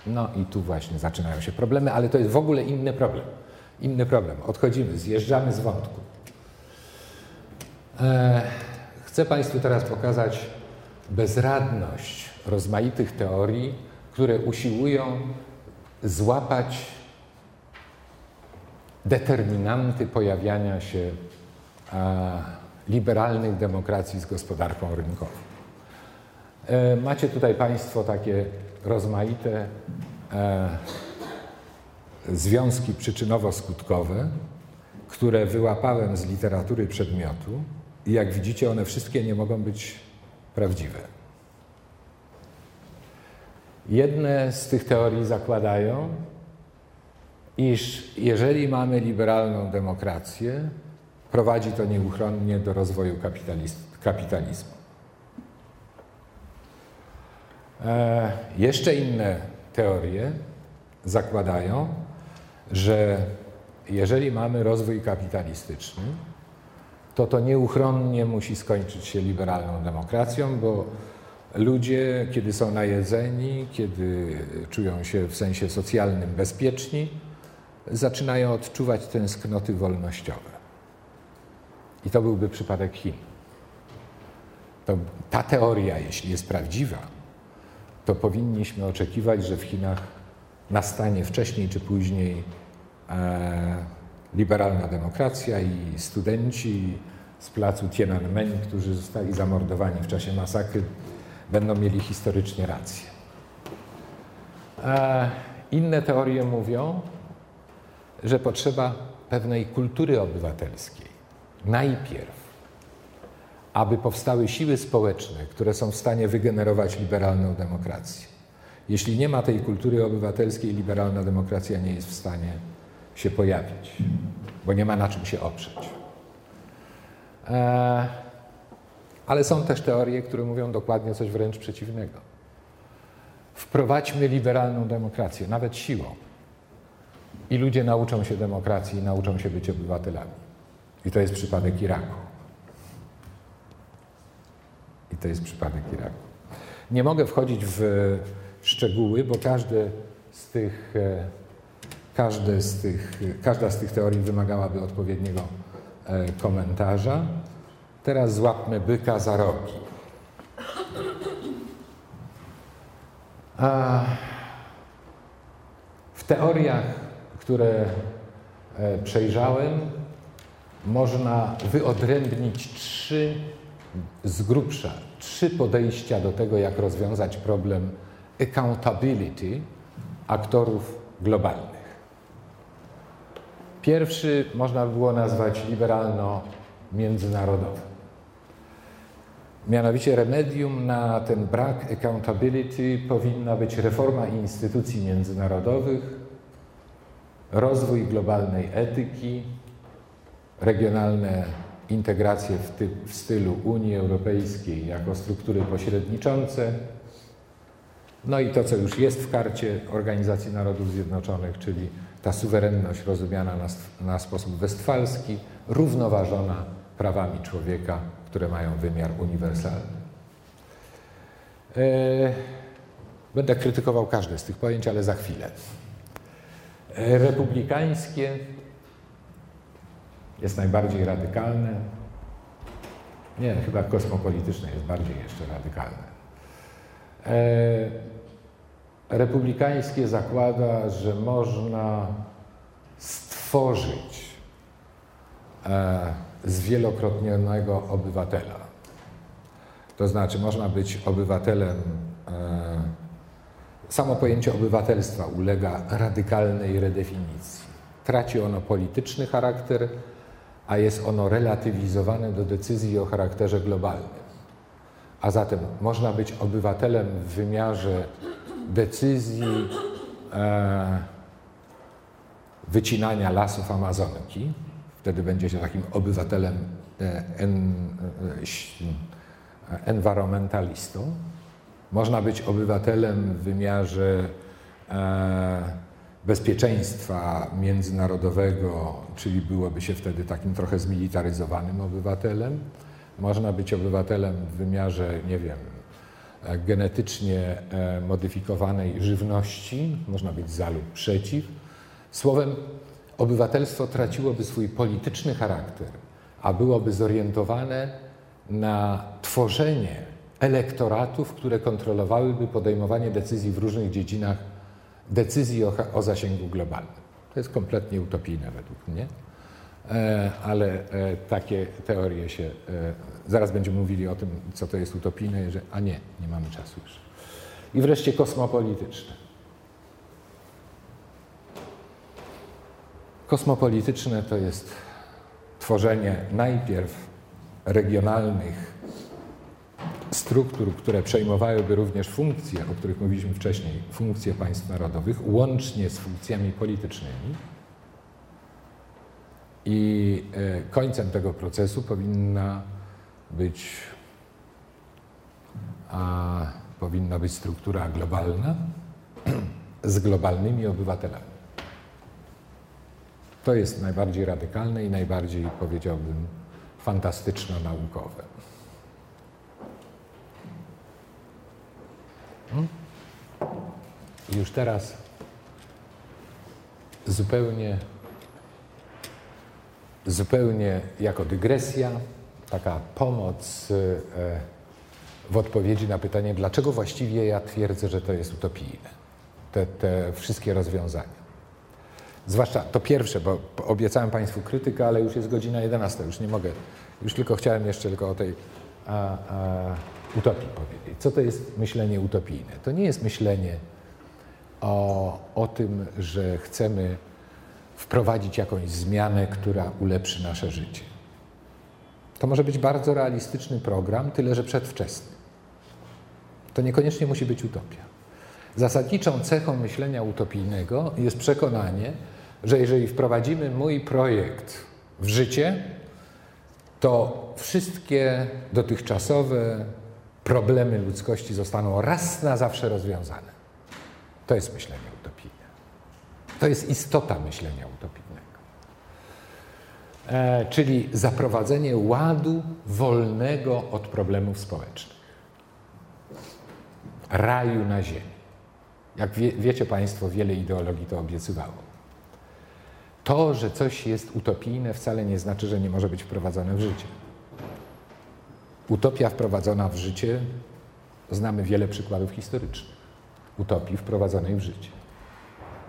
Speaker 1: No i tu właśnie zaczynają się problemy, ale to jest w ogóle inny problem inny problem. Odchodzimy, zjeżdżamy z wątku. E, chcę Państwu teraz pokazać bezradność rozmaitych teorii, które usiłują złapać determinanty pojawiania się e, liberalnych demokracji z gospodarką rynkową. E, macie tutaj Państwo takie rozmaite związki przyczynowo-skutkowe, które wyłapałem z literatury przedmiotu i jak widzicie, one wszystkie nie mogą być prawdziwe. Jedne z tych teorii zakładają, iż jeżeli mamy liberalną demokrację, prowadzi to nieuchronnie do rozwoju kapitalizmu. E, jeszcze inne teorie zakładają, że jeżeli mamy rozwój kapitalistyczny, to to nieuchronnie musi skończyć się liberalną demokracją, bo ludzie, kiedy są najedzeni, kiedy czują się w sensie socjalnym bezpieczni, zaczynają odczuwać tęsknoty wolnościowe. I to byłby przypadek Chin. To, ta teoria, jeśli jest prawdziwa, to powinniśmy oczekiwać, że w Chinach nastanie wcześniej czy później e, liberalna demokracja i studenci z placu Tiananmen, którzy zostali zamordowani w czasie masakry, będą mieli historycznie rację. E, inne teorie mówią, że potrzeba pewnej kultury obywatelskiej. Najpierw, aby powstały siły społeczne, które są w stanie wygenerować liberalną demokrację. Jeśli nie ma tej kultury obywatelskiej, liberalna demokracja nie jest w stanie się pojawić, bo nie ma na czym się oprzeć. E, ale są też teorie, które mówią dokładnie coś wręcz przeciwnego. Wprowadźmy liberalną demokrację, nawet siłą. I ludzie nauczą się demokracji nauczą się być obywatelami. I to jest przypadek Iraku. I to jest przypadek Iraku. Nie mogę wchodzić w szczegóły, bo każde z tych Każde z tych, każda z tych teorii wymagałaby odpowiedniego e, komentarza. Teraz złapmy byka za rogi. A w teoriach, które e, przejrzałem, można wyodrębnić trzy z grubsza, trzy podejścia do tego, jak rozwiązać problem accountability aktorów globalnych. Pierwszy można by było nazwać liberalno-międzynarodowy. Mianowicie remedium na ten brak accountability powinna być reforma instytucji międzynarodowych, rozwój globalnej etyki, regionalne integracje w, ty, w stylu Unii Europejskiej jako struktury pośredniczące, no i to, co już jest w karcie Organizacji Narodów Zjednoczonych, czyli ta suwerenność rozumiana na, na sposób westfalski, równoważona prawami człowieka, które mają wymiar uniwersalny. E, będę krytykował każde z tych pojęć, ale za chwilę. E, republikańskie jest najbardziej radykalne. Nie, chyba kosmopolityczne jest bardziej jeszcze radykalne. E, republikańskie zakłada, że można stworzyć e, zwielokrotnionego obywatela. To znaczy, można być obywatelem, e, samo pojęcie obywatelstwa ulega radykalnej redefinicji. Traci ono polityczny charakter, a jest ono relatywizowane do decyzji o charakterze globalnym. A zatem można być obywatelem w wymiarze decyzji e, wycinania lasów Amazonki. Wtedy będzie się takim obywatelem e, en, e, environmentalistą. Można być obywatelem w wymiarze e, bezpieczeństwa międzynarodowego, czyli byłoby się wtedy takim trochę zmilitaryzowanym obywatelem. Można być obywatelem w wymiarze, nie wiem, E, genetycznie e, modyfikowanej żywności, można być za lub przeciw. Słowem, obywatelstwo traciłoby swój polityczny charakter, a byłoby zorientowane na tworzenie elektoratów, które kontrolowałyby podejmowanie decyzji w różnych dziedzinach, decyzji o, o zasięgu globalnym. To jest kompletnie utopijne według mnie. E, ale e, takie teorie się, e, zaraz będziemy mówili o tym, co to jest utopijne, a nie, nie mamy czasu już. I wreszcie kosmopolityczne. Kosmopolityczne to jest tworzenie najpierw regionalnych struktur, które przejmowałyby również funkcje, o których mówiliśmy wcześniej, funkcje państw narodowych, łącznie z funkcjami politycznymi i e, końcem tego procesu powinna być, a, powinna być struktura globalna z globalnymi obywatelami. To jest najbardziej radykalne i najbardziej, powiedziałbym, fantastyczno-naukowe. Hmm? Już teraz zupełnie zupełnie jako dygresja, taka pomoc e, w odpowiedzi na pytanie, dlaczego właściwie ja twierdzę, że to jest utopijne, te, te wszystkie rozwiązania. Zwłaszcza to pierwsze, bo obiecałem Państwu krytykę, ale już jest godzina 11, już nie mogę, już tylko chciałem jeszcze tylko o tej a, a, utopii powiedzieć. Co to jest myślenie utopijne? To nie jest myślenie o, o tym, że chcemy wprowadzić jakąś zmianę, która ulepszy nasze życie. To może być bardzo realistyczny program, tyle że przedwczesny. To niekoniecznie musi być utopia. Zasadniczą cechą myślenia utopijnego jest przekonanie, że jeżeli wprowadzimy mój projekt w życie, to wszystkie dotychczasowe problemy ludzkości zostaną raz na zawsze rozwiązane. To jest myślenie to jest istota myślenia utopijnego. E, czyli zaprowadzenie ładu wolnego od problemów społecznych. Raju na ziemi. Jak wie, wiecie Państwo, wiele ideologii to obiecywało. To, że coś jest utopijne, wcale nie znaczy, że nie może być wprowadzone w życie. Utopia wprowadzona w życie, znamy wiele przykładów historycznych utopii wprowadzonej w życie.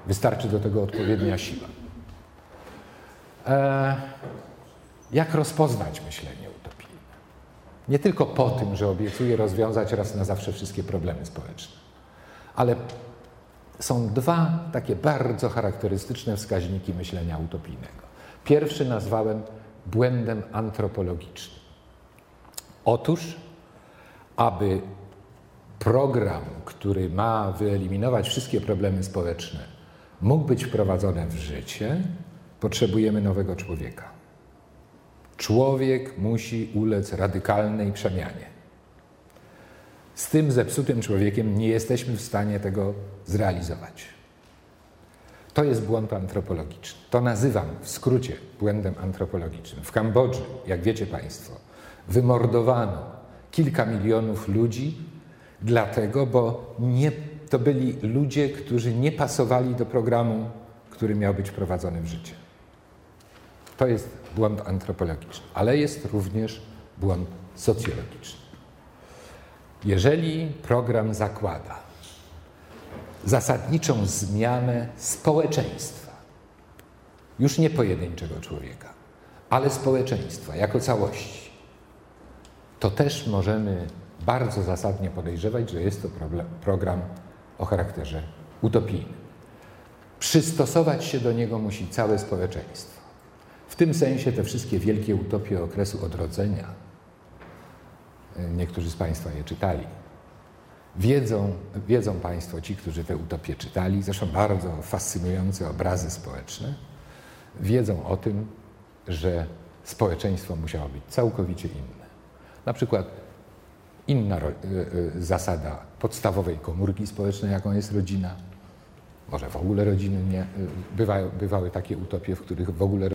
Speaker 1: Wystarczy do tego odpowiednia siła. E, jak rozpoznać myślenie utopijne? Nie tylko po tym, że obiecuje rozwiązać raz na zawsze wszystkie problemy społeczne, ale są dwa takie bardzo charakterystyczne wskaźniki myślenia utopijnego. Pierwszy nazwałem błędem antropologicznym. Otóż, aby program, który ma wyeliminować wszystkie problemy społeczne, mógł być wprowadzony w życie, potrzebujemy nowego człowieka. Człowiek musi ulec radykalnej przemianie. Z tym zepsutym człowiekiem nie jesteśmy w stanie tego zrealizować. To jest błąd antropologiczny. To nazywam w skrócie błędem antropologicznym. W Kambodży, jak wiecie Państwo, wymordowano kilka milionów ludzi, dlatego, bo nie, to byli ludzie, którzy nie pasowali do programu, który miał być wprowadzony w życie. To jest błąd antropologiczny, ale jest również błąd socjologiczny. Jeżeli program zakłada zasadniczą zmianę społeczeństwa, już nie pojedynczego człowieka, ale społeczeństwa jako całości, to też możemy bardzo zasadnie podejrzewać, że jest to problem, program o charakterze utopijnym. Przystosować się do niego musi całe społeczeństwo. W tym sensie te wszystkie wielkie utopie okresu odrodzenia, niektórzy z Państwa je czytali, wiedzą, wiedzą Państwo, ci, którzy te utopie czytali, zresztą bardzo fascynujące obrazy społeczne, wiedzą o tym, że społeczeństwo musiało być całkowicie inne. Na przykład inna y, y, zasada podstawowej komórki społecznej, jaką jest rodzina. Może w ogóle rodziny nie. Y, bywały takie utopie, w których w ogóle